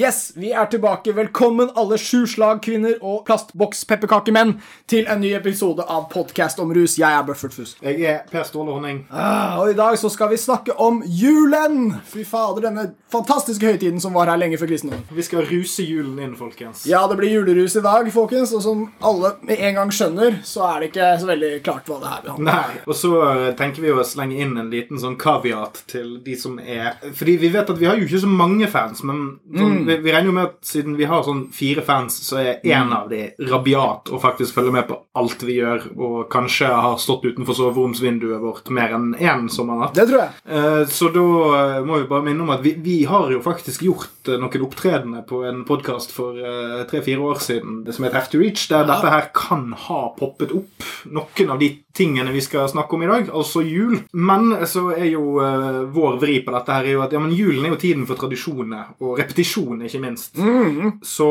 Yes, vi er tilbake. Velkommen alle sju slag kvinner og plastboks-pepperkakemenn til en ny episode av Podcast om rus. Jeg er Buffert Fus. Jeg er Per Ståle Honning. Ah, og i dag så skal vi snakke om julen! Fy fader, denne fantastiske høytiden som var her lenge før kristendommen. Vi skal ruse julen inn, folkens. Ja, det blir julerus i dag, folkens, og som alle med en gang skjønner, så er det ikke så veldig klart hva det her behandler. Nei, Og så eh, tenker vi å slenge inn en liten sånn kaviat til de som er Fordi vi vet at vi har jo ikke så mange fans, men sånn, vi, vi regner jo med at siden vi har sånn fire fans, så er én av de rabiat og faktisk følger med på alt vi gjør, og kanskje har stått utenfor soveromsvinduet vårt mer enn én sommernatt. Det tror jeg. Eh, Så da eh, må vi bare minne om at vi, vi har jo faktisk gjort eh, noen opptredener på en podkast for eh, tre-fire år siden det som heter Have to Reach, der dette her kan ha poppet opp. Noen av de tingene vi skal snakke om i dag, altså jul. Men så er jo eh, vår vri på dette her er jo at ja, men julen er jo tiden for tradisjoner, og repetisjon, ikke minst. Så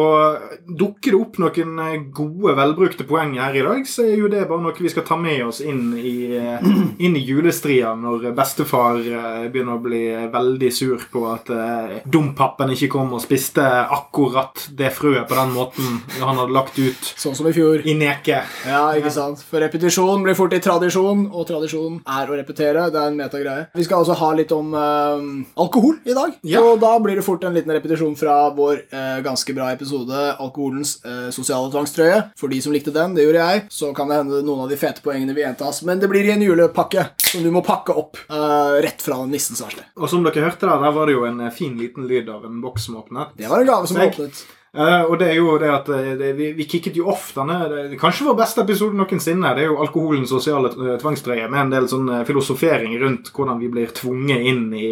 dukker det opp noen eh, gode, velbrukte poeng her i dag, så er jo det bare noe vi skal ta med oss inn i, eh, inn i julestria når bestefar eh, begynner å bli veldig sur på at eh, dompappen ikke kom og spiste akkurat det frøet på den måten han hadde lagt ut Sånn som i fjor. i neke. Ja, ikke sant? For repetisjon blir fort til tradisjon, og tradisjon er å repetere. Det er en metagreie. Vi skal også ha litt om eh, alkohol i dag. Ja. Og da blir det fort en liten repetisjon fra vår eh, ganske bra episode Alkoholens eh, sosiale tvangstrøye. For de som likte den, det gjorde jeg, så kan det hende noen av de fete poengene vil gjentas. Men det blir i en julepakke som du må pakke opp eh, rett fra nissens verksted. Og som dere hørte der, der var det jo en eh, fin liten lyd av en boks som åpnet. Det var en gave som åpnet. Uh, og det er jo det at eh, det, vi, vi kicket jo off denne det, Kanskje vår beste episode noensinne. Det er jo alkoholens sosiale tvangstrøye, med en del sånn filosofering rundt hvordan vi blir tvunget inn i,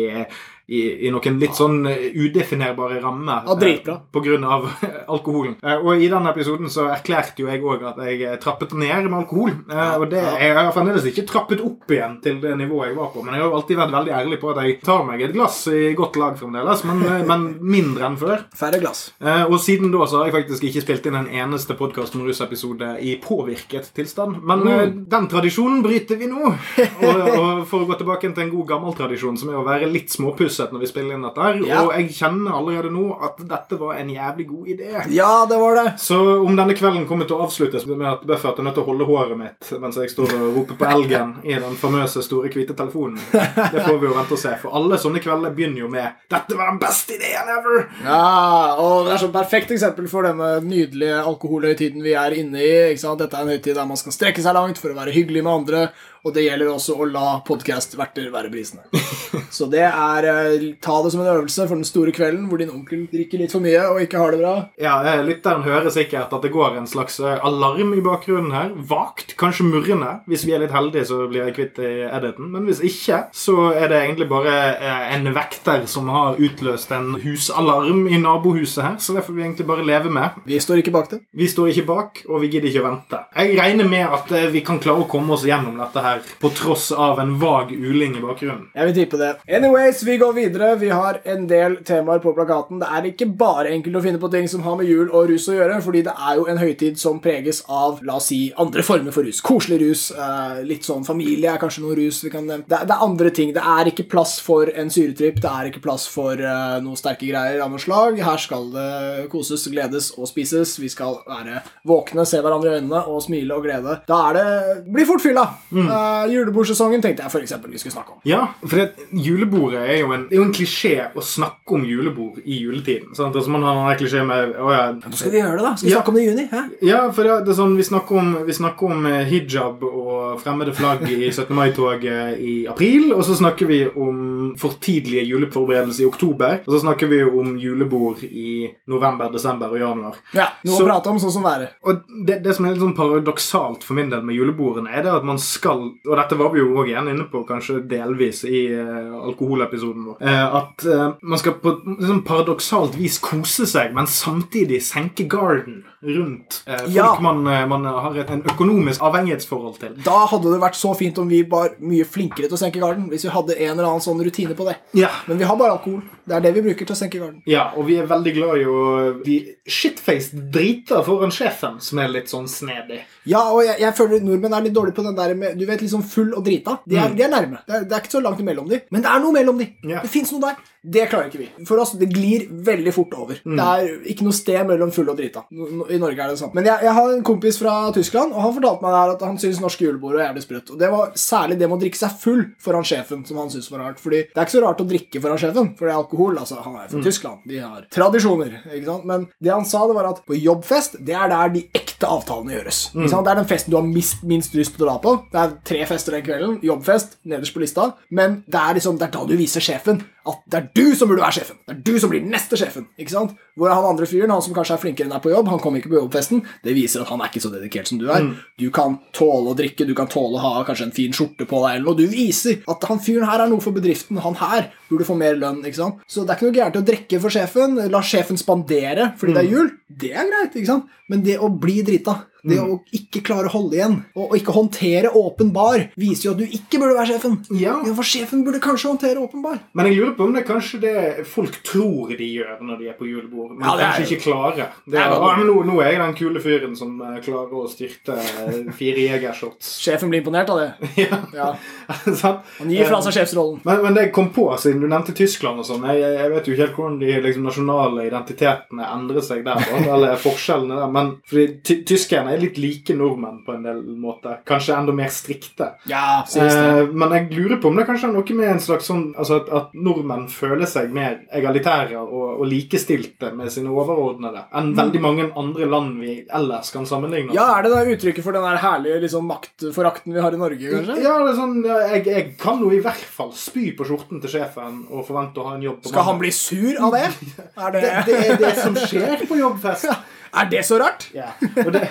i, i noen litt sånn eh, udefinerbare rammer Ja, dritbra. eh, av alkoholen. Eh, og i den episoden så erklærte jo jeg òg at jeg eh, trappet ned med alkohol. Eh, og det, jeg har fremdeles ikke trappet opp igjen til det nivået jeg var på, men jeg har jo alltid vært veldig ærlig på at jeg tar meg et glass i godt lag fremdeles, men, eh, men mindre enn før. Færre glass. Eh, og siden da så har jeg faktisk ikke spilt inn en eneste podkast om rusepisode i påvirket tilstand. Men eh, den tradisjonen bryter vi nå. Og, og for å gå tilbake til en god gammel tradisjon, som er å være litt småpusset når vi spiller inn dette her. Ja. Og jeg kjenner allerede nå at dette var en jævlig god idé. Ja, det var det. Så om denne kvelden kommer til å avsluttes med at Buffett er nødt til å holde håret mitt mens jeg står og roper på elgen i den famøse store hvite telefonen, det får vi jo vente og se. For alle sånne kvelder begynner jo med 'Dette var den beste ideen ever'. Ja, og det er så perfekt eksempel for denne nydelige alkoholhøytiden vi er inne i. ikke sant? Dette er en høytid der man skal strekke seg langt for å være hyggelig med andre, og det gjelder også å la podcast-verter være brisene. Så det er eh, Ta det som en øvelse for den store kvelden hvor din onkel drikker litt for mye og ikke har det bra. Ja, eh, Lytteren hører sikkert at det går en slags eh, alarm i bakgrunnen her. Vagt, kanskje murrende. Hvis vi er litt heldige, så blir jeg kvitt i editen. Men hvis ikke, så er det egentlig bare eh, en vekter som har utløst en husalarm i nabohuset her. Så det får vi egentlig bare leve med. Vi står ikke bak det. Vi står ikke bak, og vi gidder ikke å vente. Jeg regner med at eh, vi kan klare å komme oss gjennom dette her på tross av en vag uling i bakgrunnen. Jeg vil tippe det. Anyways, vi går videre. Vi har en del temaer på plakaten. Det er ikke bare enkelt å finne på ting som har med jul og rus å gjøre, fordi det er jo en høytid som preges av, la oss si, andre former for rus. Koselig rus, eh, litt sånn familie er kanskje noe rus vi kan nevne. Det, det er andre ting. Det er ikke plass for en syretripp, det er ikke plass for eh, noe sterke greier av noe slag. Her skal det koses, gledes og spises. Vi skal være våkne, se hverandre i øynene og smile og glede. Da er det Bli fort fylla. Eh, julebordsesongen tenkte jeg eksempel vi skulle snakke om. Ja, for det, julebordet er jo en, det er jo en klisjé å snakke om julebord i juletiden. Sant? Altså man har en klisjé med å ja, Nå skal vi gjøre det, da. Skal vi Ja. snakke om det i juni? Hæ? ja, for det, det er sånn, vi snakker, om, vi snakker om eh, hijab og fremmede flagg i 17. mai-toget i april. Og så snakker vi om for tidlige juleforberedelser i oktober. Og så snakker vi om julebord i november, desember og januar. Ja, Noe Så- å prate om, sånn som været. Og det, det som er litt sånn paradoksalt for min del med julebordene, er det at man skal Og dette var vi jo òg igjen inne på, kanskje delvis, i uh, alkoholepisoden vår. eh, at eh, man skal på liksom paradoksalt vis kose seg, men samtidig senke garden rundt eh, folk Ja. man, man har et, en økonomisk avhengighetsforhold til. Da hadde det vært så fint om vi var mye flinkere til å senke garden. Hvis vi hadde en eller annen sånn rutine på det. Ja. Men vi har bare alkohol. Det er det vi bruker til å senke garden. Ja, og vi er veldig glad i å bli shitfaced drita foran sjefen, som er litt sånn snedig. Ja, og jeg, jeg føler nordmenn er litt dårlige på den der med Du vet, liksom full og drita. De er, de er nærme. Det er, det er ikke så langt imellom de. Men det er noe mellom de. Ja. Det fins noe der. Det klarer ikke vi. For oss, det glir veldig fort over. Det er ikke noe sted mellom full og drita. I Norge er det sånn. Men jeg, jeg har en kompis fra Tyskland, og han fortalte meg der at han syns norske julebord er jævlig sprøtt. Og det var særlig det med å drikke seg full foran sjefen som han syntes var rart. Fordi det er ikke så rart å drikke foran sjefen, for det er alkohol. Altså, han er fra Tyskland. De har tradisjoner. ikke sant? Men det han sa, det var at på jobbfest, det er der de ekte avtalene gjøres. Ikke sant? Det er den festen du har minst, minst lyst til å dra på. Det er tre fester den kvelden. Jobbfest nederst på lista. Men det er liksom, det er da du viser sjefen at det er du som burde være sjefen. Det er du som blir neste sjefen. ikke sant? Hvor er han andre fyren, han som kanskje er flinkere enn deg på jobb, han kommer ikke på jobbfesten. Det viser at han er ikke så dedikert som du er. Du kan tåle å drikke, du kan tåle å ha kanskje en fin skjorte på deg, eller noe. Du viser at han fyren her er noe for bedriften. Han her burde få mer lønn. ikke sant? Så det er ikke noe gærent å drikke for sjefen. La sjefen spandere fordi det er jul. Det er greit. ikke sant? Men det å bli drita det å ikke klare å holde igjen og, ikke håndtere åpenbar viser jo at du ikke burde være sjefen. Ja. For sjefen burde kanskje håndtere åpenbar. Men jeg lurer på om det er kanskje det folk tror de gjør når de er på julebord, men Ja, er kanskje ikke klarer. Det er ja, men nå, nå er jeg den kule fyren som eh, klarer å styrte eh, fire jegershots. Sjefen blir imponert av det. ja. Ja. Han gir fra seg sjefsrollen. Men, men det jeg kom på, siden du nevnte Tyskland og sånn Jeg, jeg, vet jo ikke helt hvordan de liksom, nasjonale identitetene endrer seg der. Eller forskjellene der. Men fordi ty tyskerne er litt like nordmenn på en del måter. Kanskje enda mer strikte. Ja. Eh, men jeg lurer på om det kanskje er noe med en slags sånn Altså at, at nordmenn føler seg mer egalitære og, og likestilte med sine overordnede enn veldig mange andre land vi ellers kan sammenligne oss Ja, er det da uttrykket for den der herlige liksom, maktforakten vi har i Norge, kanskje? Ja, det er sånn, ja, jeg, jeg kan jo i hvert fall spy på skjorten til sjefen og forvente å ha en jobb på Skal han bli sur av det? Er det, det, det er det som skjer på jobbfest. er det så rart? Ja. Og det,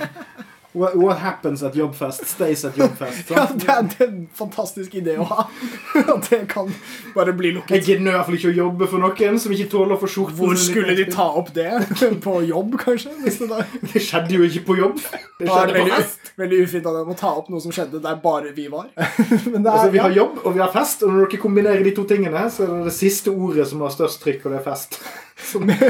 what, happens at jobbfest stays at jobbfest. Ja, det er, det er en fantastisk idé å ha. At det kan bare bli lukket. Jeg gidder i hvert fall ikke å jobbe for noen som ikke tåler å få skjorten Hvor skulle de ta opp det? På jobb, kanskje? Det Det skjedde jo ikke på jobb. Det er skjedde det på fest. veldig ufint av dem å ta opp noe som skjedde der bare vi var. Men det Altså, er, vi har jobb, og vi har fest, og når dere kombinerer de to tingene, så er det det siste ordet som har størst trykk, og det er fest. Med,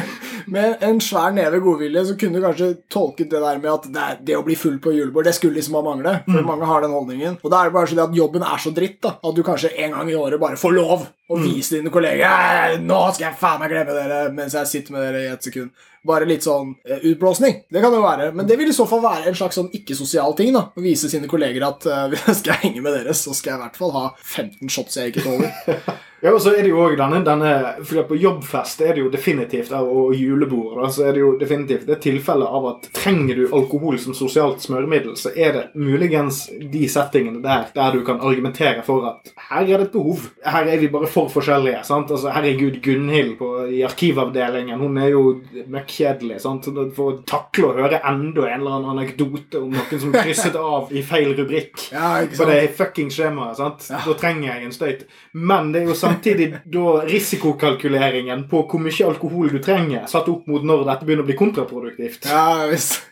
med en svær neve godvilje så kunne du kanskje tolket det der med at det, det å bli full på julebord, det skulle liksom ha mangle. For mange har den holdningen. Og da er det bare sånn at jobben er så dritt da, at du kanskje en gang i året bare får lov å vise dine kolleger «Eh, Nå skal jeg faen meg glemme dere mens jeg sitter med dere i et sekund. Bare litt sånn uh, utblåsning. Det kan det jo være. Men det vil i så fall være en slags sånn ikke-sosial ting. da Å vise sine kolleger at uh, skal jeg henge med dere, så skal jeg i hvert fall ha 15 shots jeg ikke tåler. Ja, og så er det jo også denne, denne For på jobbfest er det jo definitivt og julebord da, så er det jo definitivt det tilfellet av at trenger du alkohol som sosialt smøremiddel, så er det muligens de settingene der der du kan argumentere for at her er det et behov. Her er vi bare for forskjellige. sant? Altså, Herregud, Gunhild på, i arkivavdelingen, hun er jo møkkjedelig. sant? For å takle å høre enda en eller annen anekdote om noen som krysset av i feil rubrikk. Ja, På det fucking skjemaet. sant? Da trenger jeg en støyt. Men det er jo samtidig da risikokalkuleringen på hvor mye alkohol du trenger, satt opp mot når dette begynner å bli kontraproduktivt. Ja, visst.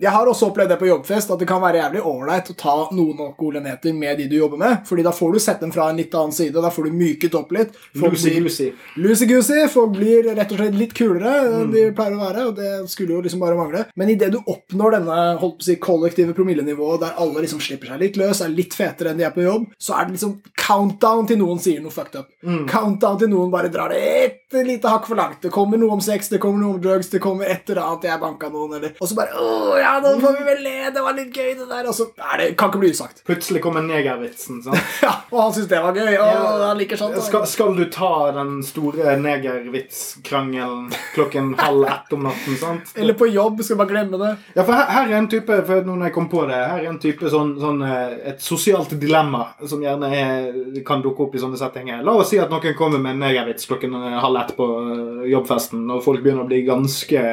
Jeg har også opplevd det på jobbfest, at det kan være jævlig ålreit å ta noen alkoholenheter med de du jobber med, fordi da får du sett dem fra en litt annen side, da får du myket opp litt. Lucy. Lucy-goosey. Folk blir rett og slett litt kulere enn de pleier å være, og det skulle jo liksom bare mangle. Men idet du oppnår denne holdt på å si, kollektive promillenivået der alle liksom slipper seg litt løs, er litt fetere enn de er på jobb, så er det liksom countdown til noen sier noe fucked up. Countdown til noen bare drar det et lite hakk for langt. Det kommer noe om sex, det kommer noe om drugs, det kommer et eller annet, jeg banka noen, eller Og så bare Å ja, nå får vi vel le, det var litt gøy, det der. Og så er det Kan ikke bli usagt. Plutselig kommer negervitsen. sant? Ja, og han syns det var gøy. Å, han liker sånt. Skal, skal du ta den store negervitskrangelen klokken halv ett om natten? sant? Eller på jobb, skal bare glemme det. Ja, for her, her er en type for nå når jeg kom på det, her er en type sånn, sånn eh, et sosialt dilemma som gjerne er, kan dukke opp i sånne settinger. La oss si at noen kommer med en negervits klokken eh, halv ett på eh, jobbfesten, og folk begynner å bli ganske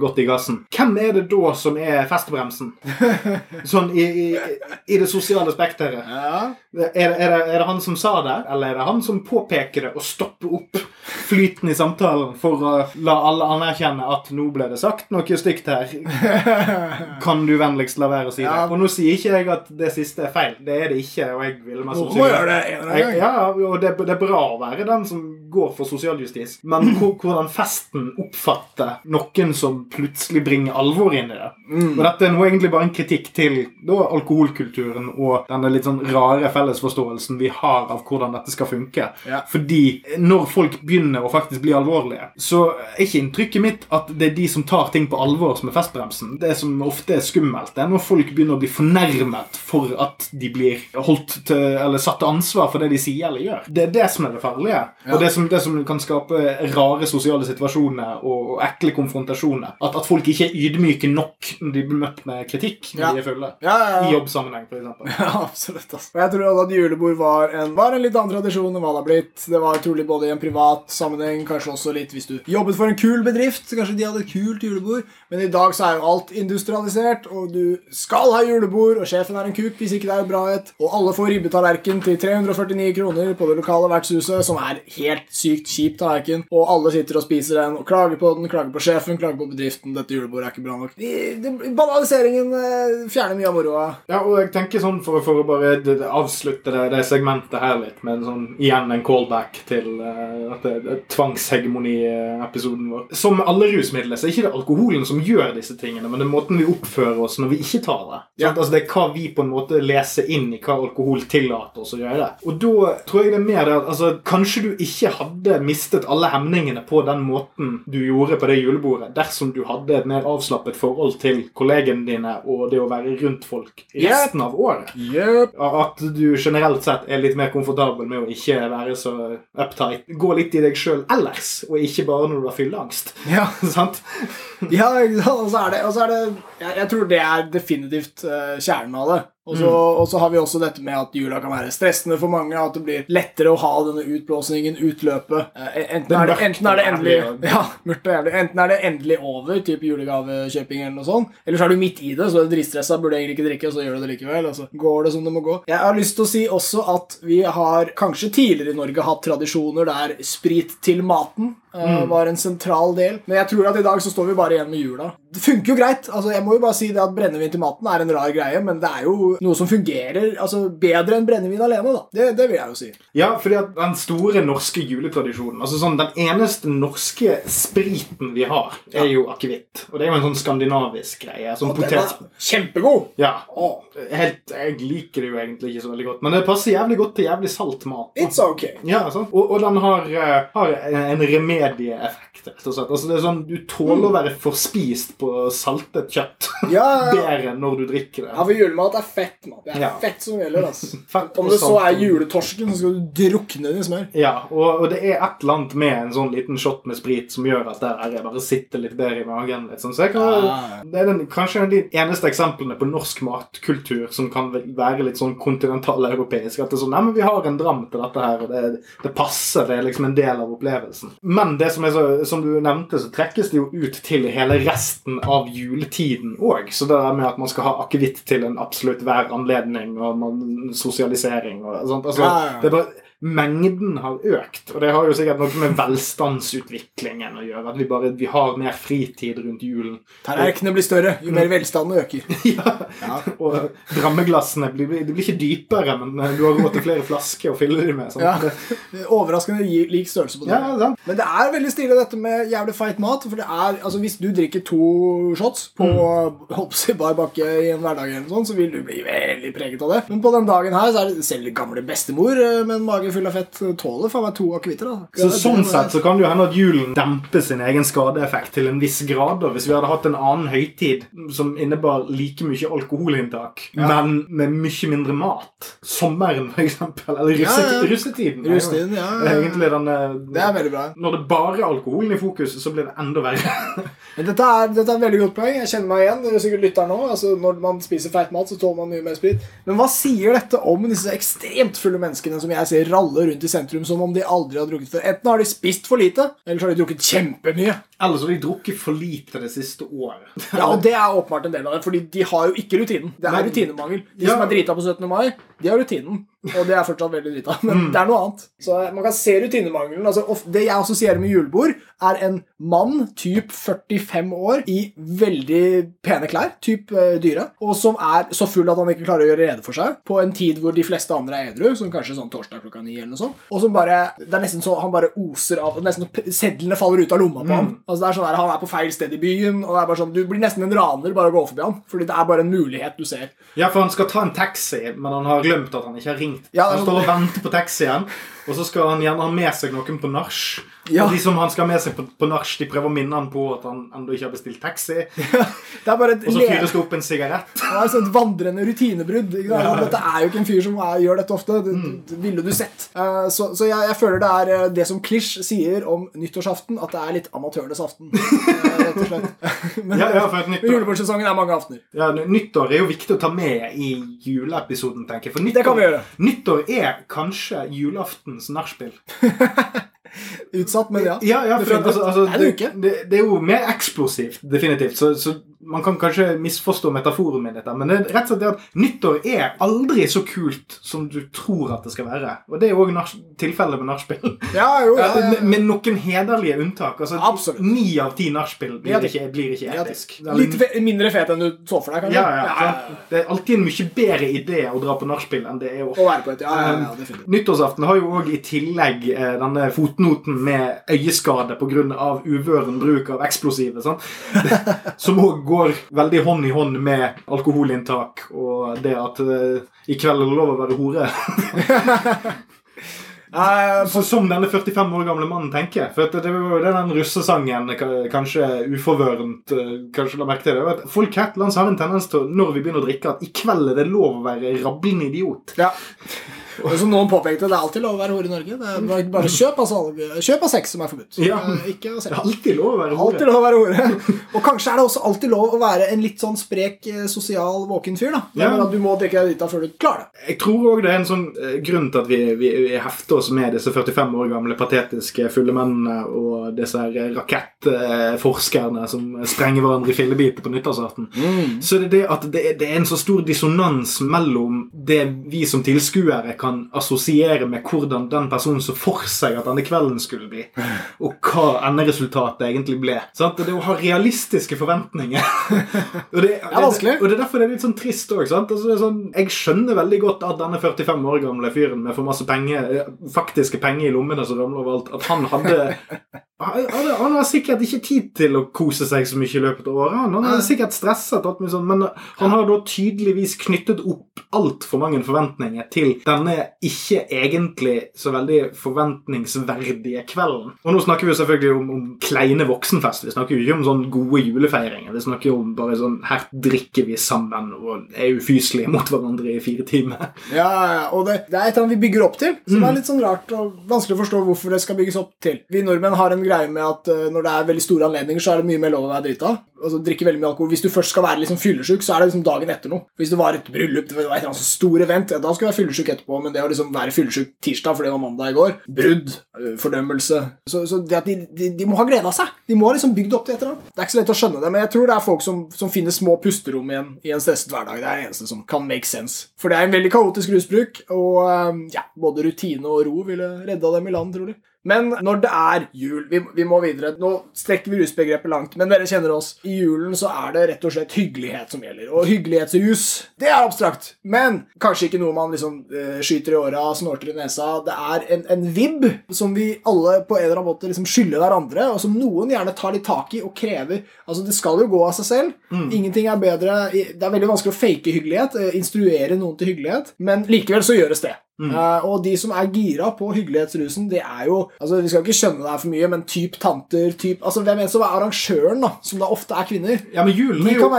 godt i gassen. Hvem er det da som er festbremsen? Sånn i, i, i det sosiale spekteret. Ja. Er, er, det, er det han som sa det, eller er det han som påpeker det og stopper opp flyten i samtalen for å la alle anerkjenne at nå ble det sagt noe stygt her? Kan du vennligst la være å si det? Ja. Og nå sier ikke jeg at det siste er feil. Det er det ikke. og jeg vil mest sannsynlig- det. Ja, og det, det er bra å være den som går for sosialjustis, men hvordan festen oppfatter noen som plutselig bringer alvor inn i det. Og dette er nå egentlig bare en kritikk til da, alkoholkulturen og denne litt sånn rare fellesforståelsen vi har av hvordan dette skal funke. Ja. Fordi når folk begynner å faktisk bli alvorlige, så er ikke inntrykket mitt at det er de som tar ting på alvor, som er festbremsen. Det som ofte er skummelt, det er når folk begynner å bli fornærmet for at de blir holdt til, eller satt til ansvar for det de sier eller gjør. Det er det som er det farlige. Og det som, det som kan skape rare sosiale situasjoner og, og ekle konfrontasjoner. At, at folk ikke er ydmyke nok når de blir møtt med kritikk når Ja. de er fulle. Ja, ja, I ja. jobbsammenheng, f.eks. Ja, absolutt. Altså. Og jeg tror også at julebord var en, var en litt annen tradisjon enn hva det har blitt. Det var trolig både i en privat sammenheng, kanskje også litt hvis du jobbet for en kul bedrift. Kanskje de hadde et kult julebord. Men i dag så er jo alt industrialisert, og du skal ha julebord, og sjefen er en kuk hvis ikke det er bra et. Og alle får ribbetallerken til 349 kroner på det lokale vertshuset, som er helt sykt kjip tallerken. Og alle sitter og spiser den og klager på den, klager på sjefen, klager på bedriften. Dette julebordet er ikke bra nok. De, de, banaliseringen eh, fjerner mye av moroa. Ja, og jeg tenker sånn for, for å bare de, avslutte det, det segmentet her litt med en sånn, igjen en callback til uh, tvangshegemoni-episoden vår. Som alle rusmidler så er ikke det alkoholen som gjør disse tingene, men det er måten vi oppfører oss når vi ikke tar det. Ja. Altså, det er hva vi på en måte leser inn i hva alkohol tillater oss å gjøre. Og da tror jeg det er mer det at altså, kanskje du ikke hadde mistet alle hemningene på den måten du gjorde på det julebordet, dersom du hadde et mer avslappet forhold til kollegene dine og det å være rundt folk resten av året. Yep. At du generelt sett er litt mer komfortabel med å ikke være så uptight. Gå litt i deg sjøl ellers, og ikke bare når du har fylleangst. Ja. Sant? Ja, og så er det, og så er det jeg, jeg tror det er definitivt uh, kjernen av det. Og så, og så har vi også dette med at jula kan være stressende for mange. At det blir lettere å ha denne utblåsningen, utløpet. Enten, er det, enten er det endelig Ja, mørkt og jævlig. Enten er det endelig over, type julegavekjøping eller noe sånt, eller så er du midt i det, så er du dritstressa, burde egentlig ikke drikke, og så gjør du det likevel. Og så går det som det må gå. Jeg har lyst til å si også at vi har kanskje tidligere i Norge hatt tradisjoner der sprit til maten eh, var en sentral del. Men jeg tror at i dag så står vi bare igjen med jula. Det funker jo greit. altså Jeg må jo bare si det at brennevin til maten er en rar greie, men det er jo noe som fungerer altså bedre enn brennevin alene. da. Det, det vil jeg jo si. Ja, fordi at den store norske juletradisjonen altså sånn, Den eneste norske spriten vi har, er jo akevitt. Og det er jo en sånn skandinavisk greie. Sånn potet... kjempegod! Ja. Åh, Helt, jeg liker det jo egentlig ikke så veldig godt, men det passer jævlig godt til jævlig salt mat. da. it's okay. Ja, sånn. Og, og den har, eh, har en remedieeffekt. rett og slett. Altså, det er sånn, Du tåler å være forspist på saltet kjøtt Ja, ja, bedre når du drikker det. Ja, for julemat er fett, mann. Det er Ja. fett som gjelder, altså. Om det så er juletorsken, så skal du drukne den i smør. Ja, og, og det er et eller annet med en sånn liten shot med sprit som gjør at der jeg bare sitter litt bedre i magen. Litt sånn. Så kan. Det er den, kanskje de eneste eksemplene på norsk matkultur som kan være litt sånn kontinentaleuropeisk. At det er sånn, nei, men vi har en dram til dette her, og det, det passer. Det er liksom en del av opplevelsen. Men det som, er så, som du nevnte, så trekkes det jo ut til hele resten av juletiden òg. Så det der med at man skal ha akevitt til en absolutt hver anledning, og man, sosialisering og sånt. Altså, Ja, ja, ja. Det er bare Mengden har økt, og det har jo sikkert noe med velstandsutviklingen å gjøre. At vi bare vi har mer fritid rundt julen. Tallerkenene blir større jo mer velstanden øker. Ja. Ja. Og drammeglassene blir, blir ikke dypere, men du har råd til flere flasker å fylle dem med. Sånn. Ja. Overraskende lik størrelse på det. ja, sant? Men det er veldig stilig dette med jævlig feit mat. For det er, altså Hvis du drikker to shots på mm. bar bakke i en hverdag, eller sånn, så vil du bli veldig preget av det. Men på den dagen her så er det selv gamle bestemor eh, med en mage full av fett tåler faen meg to akevitter. Så Sånn sett så kan det jo hende at julen demper sin egen skadeeffekt til en viss grad. da, Hvis vi hadde hatt en annen høytid som innebar like mye alkoholinntak, men med mye mindre mat. Sommeren, for eksempel. Eller Ja, russetid, ja. russetiden. Russetiden, ja, ja, ja. Egentlig den eh, Det er veldig bra. Når det bare er alkoholen i fokus, så blir det enda verre. Men dette er, dette er veldig godt poeng. Jeg kjenner meg igjen. Dere er sikkert lytter nå. Altså, når man spiser feit mat, så tåler man mye mer sprit. Men hva sier dette om disse ekstremt fulle menneskene som jeg ser ralle rundt i sentrum som om de aldri har drukket før? Enten har de spist for lite, eller så har de drukket kjempemye. Eller så har de drukket for lite det siste året. Ja, og det er åpenbart en del av det, fordi de har jo ikke rutinen. Det er Men- rutinemangel. De Ja. som er drita på 17. mai, de har rutinen. Og de er fortsatt veldig drita. Men Mm. det er noe annet. Så man kan se rutinemangelen. Altså, det jeg assosierer med julebord, er en mann typ 45 år i veldig pene klær, typ uh, dyre, og som er så full at han ikke klarer å gjøre rede for seg, på en tid hvor de fleste andre er edru, som kanskje sånn torsdag klokka ni eller noe sånt, og som bare Det er nesten så han bare oser av Nesten sedlene faller ut av lomma på ham. Altså, det er sånn der, Han er på feil sted i byen, og det er bare sånn Du blir nesten en raner bare å gå forbi han, fordi det er bare en mulighet du ser. Ja, for han skal ta en taxi, men han har glemt at han ikke har ringt. Ja, han sånn- står og venter på taxien, og så skal han gjerne ha med seg noen på nach. Ja. Og de som han skal ha med seg på, på nach, de prøver å minne han på at han ennå ikke har bestilt taxi. Det er bare et Og så fyres det opp en sigarett. Det er et sånt vandrende rutinebrudd. Ikke? Ja. Mm. Dette er jo ikke en fyr som er, gjør dette ofte. Det, det ville du sett. Uh, så så jeg, jeg føler det er eh, det som Klisj sier om nyttårsaften, at det er litt amatørenes aften. eh, rett og slett. Men, Ja, ja, nyttår, julebordsesongen er mange aftener. ja, nyttår er jo viktig å ta med i juleepisoden, tenker jeg. For Det kan vi gjøre. nyttår er kanskje julaftens nachspiel. Utsatt, men ja. Ja, ja, for altså, altså, Det det det, er jo mer eksplosivt, definitivt. Så, så man kan kanskje misforstå metaforen min dette, men det er rett og slett det at nyttår er aldri så kult som du tror at det skal være. Og det er jo òg tilfellet med nachspiel. Ja, jo, ja, ja, Med, med noen hederlige unntak. Altså, Absolutt. Ni av ti nachspiel blir, ikke- blir ikke etisk. Litt fe mindre fet enn du så for deg, kanskje? Ja, ja, sant? Det er alltid en mye bedre idé å dra på nachspiel enn det er å Å være på et Ja, ja, ja, definitivt. Nyttårsaften har jo òg i tillegg denne denne fotnoten med øyeskade pga. uvøren bruk av eksplosive. Sånn. Som òg går veldig hånd i hånd med alkoholinntak og det at uh, i kveld er det lov å være hore. Eh, Så, som denne 45 år gamle mannen tenker. For det var jo den russesangen ka- kanskje uforvørent eh, kanskje la merke til det. Folk her til lands har en tendens til når vi begynner å drikke, at i kveld er det lov å være rablende idiot. Ja. Og som noen påpekte, det er alltid lov å være hore i Norge. Det er bare, bare kjøp, av salg, kjøp av sex som er forbudt. Ja. Eh, Ikke å Det selge. er alltid lov å være hore. Alltid lov å være hore. Og kanskje er det også alltid lov å være en litt sånn sprek, eh, sosial, våken fyr. da. Ja. at Du må drikke deg drita før du klarer det. Jeg tror òg det er en sånn eh, grunn til at vi, vi, vi hefter oss med disse 45 år gamle patetiske fulle mennene og disse her rakettforskerne som sprenger hverandre i fillebiter på nyttårsaften. Så det det at det det er en så stor dissonans mellom det vi som tilskuere kan assosiere med hvordan den personen så for seg at denne kvelden skulle bli, og hva enderesultatet egentlig ble. Sant? Det å ha realistiske forventninger. og det, er vanskelig. og det er derfor det er litt sånn trist òg. Altså, sånn, jeg skjønner veldig godt at denne 45 år gamle fyren med for masse penger, eh, faktiske penger i lommene som ramler overalt, at han hadde han, han har sikkert ikke tid til å kose seg så mye i løpet av året. Han, er sikkert stresset, sånn, men han har da tydeligvis knyttet opp altfor mange forventninger til denne ikke egentlig så veldig forventningsverdige kvelden. Og nå snakker vi jo selvfølgelig om, om kleine voksenfest. Vi snakker jo ikke om sånn gode julefeiringer. Vi snakker jo om bare sånn her drikker vi sammen og er ufyselige mot hverandre i fire timer. Ja, ja, og det, det er et eller annet vi bygger opp til, som Mm. er litt sånn rart og vanskelig å forstå hvorfor det skal bygges opp til. Vi nordmenn har en greie med at eh, når det er veldig store anledninger, så er det mye mer lov å være drita. Altså drikke veldig mye alkohol. Hvis du først skal være liksom fyllesyk, så er det liksom dagen etter noe. Hvis det var et bryllup, det var et eller annet stor event, ja, da skal du være fyllesyk etterpå, men det å liksom være fyllesyk tirsdag fordi det var mandag i går, brudd, eh, fordømmelse Så, så de, de, de må ha glede av seg. De må ha liksom bygd opp til et eller annet. Det er ikke så lett å skjønne det, men jeg tror det er folk som, som finner små pusterom igjen i en stresset hverdag. Det er det eneste som kan make sense. For det er en veldig kaotisk rusbruk, og eh, ja, både rutine og ro ville redda dem i land, trolig. Men når det er jul Vi, vi må videre. Nå strekker vi rusbegrepet langt, men dere kjenner oss. I julen så er det rett og slett hyggelighet som gjelder. Og hyggelighetsrus, det er abstrakt. Men kanskje ikke noe man liksom uh, skyter i åra, snorter i nesa. Det er en, en vibb som vi alle på en eller annen måte liksom skylder hverandre, og som noen gjerne tar litt tak i og krever. Altså, Det skal jo gå av seg selv. Ingenting er bedre Det er veldig vanskelig å fake hyggelighet, eh, instruere noen til hyggelighet, men likevel så gjøres det. Eh, og de som er gira på hyggelighetsrusen, det er jo altså Vi skal ikke skjønne det her for mye, men typ tanter typ, altså Hvem enn som er arrangøren, da, som da ofte er kvinner, Ja, men julen er jo.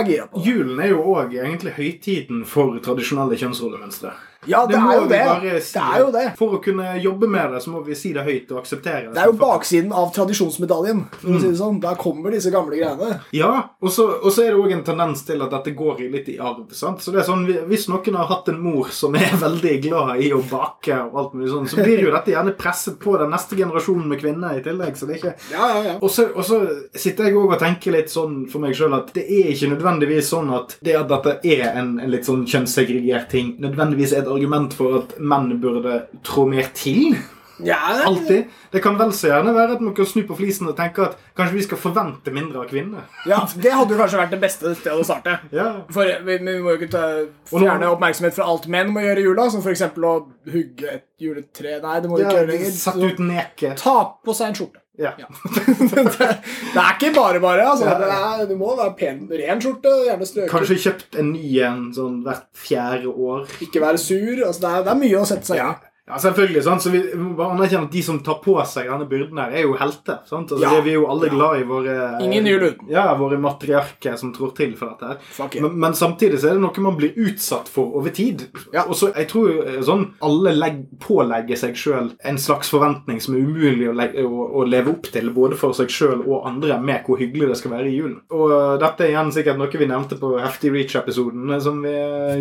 Julen er jo òg egentlig høytiden for tradisjonelle kjønnsrollemønstre. Ja, det, det er jo det. si. Det er jo det. For å kunne jobbe med det, så må vi si det høyt og akseptere det. Det er jo baksiden av tradisjonsmedaljen. for å si det sånn. Der kommer disse gamle greiene. Ja, og så, og så er det òg en tendens til at dette går litt i arv. sant? Så det er sånn, Hvis noen har hatt en mor som er veldig glad i å bake, og alt mulig sånn, så blir jo dette gjerne presset på den neste generasjonen med kvinner i tillegg. så det er ikke... Ja, ja, ja. Og så, og så sitter jeg også og tenker litt sånn for meg sjøl at det er ikke nødvendigvis sånn at det at dette er en, en litt sånn kjønnssegregert ting, nødvendigvis er et argument for at menn burde trå mer til. ja. Det kan vel så gjerne være at man kan snu på flisen og tenke at kanskje vi skal forvente mindre av kvinner. Ja, Det hadde jo kanskje vært det beste stedet å starte. Ja. For vi, vi må jo ikke ta, fjerne oppmerksomhet fra alt menn må gjøre i jula, som f.eks. å hugge et juletre. Nei, det må vi ikke gjøre lenger. Ta på seg en skjorte. Ja. det, det er ikke bare bare. altså. Det, er, du må være pen, ren skjorte, gjerne strøket. Kanskje kjøpt en ny en sånn hvert fjerde år. Ikke være sur. altså Det er, det er mye å sette seg i. Ja, selvfølgelig. sant? Så vi må anerkjenne at De som tar på seg denne byrden, her er jo helter. sant? Altså, Ja. Vi er jo alle glad i våre Ingen jul. Ja, våre matriarker som trår til for dette. her. Men, men samtidig så er det noe man blir utsatt for over tid. Ja. Og så, jeg tror eh, sånn, Alle legg, pålegger seg sjøl en slags forventning som er umulig å, legge, å, å leve opp til, både for seg sjøl og andre, med hvor hyggelig det skal være i julen. Og eh, Dette er igjen sikkert noe vi nevnte på Heftig Reach-episoden eh, som vi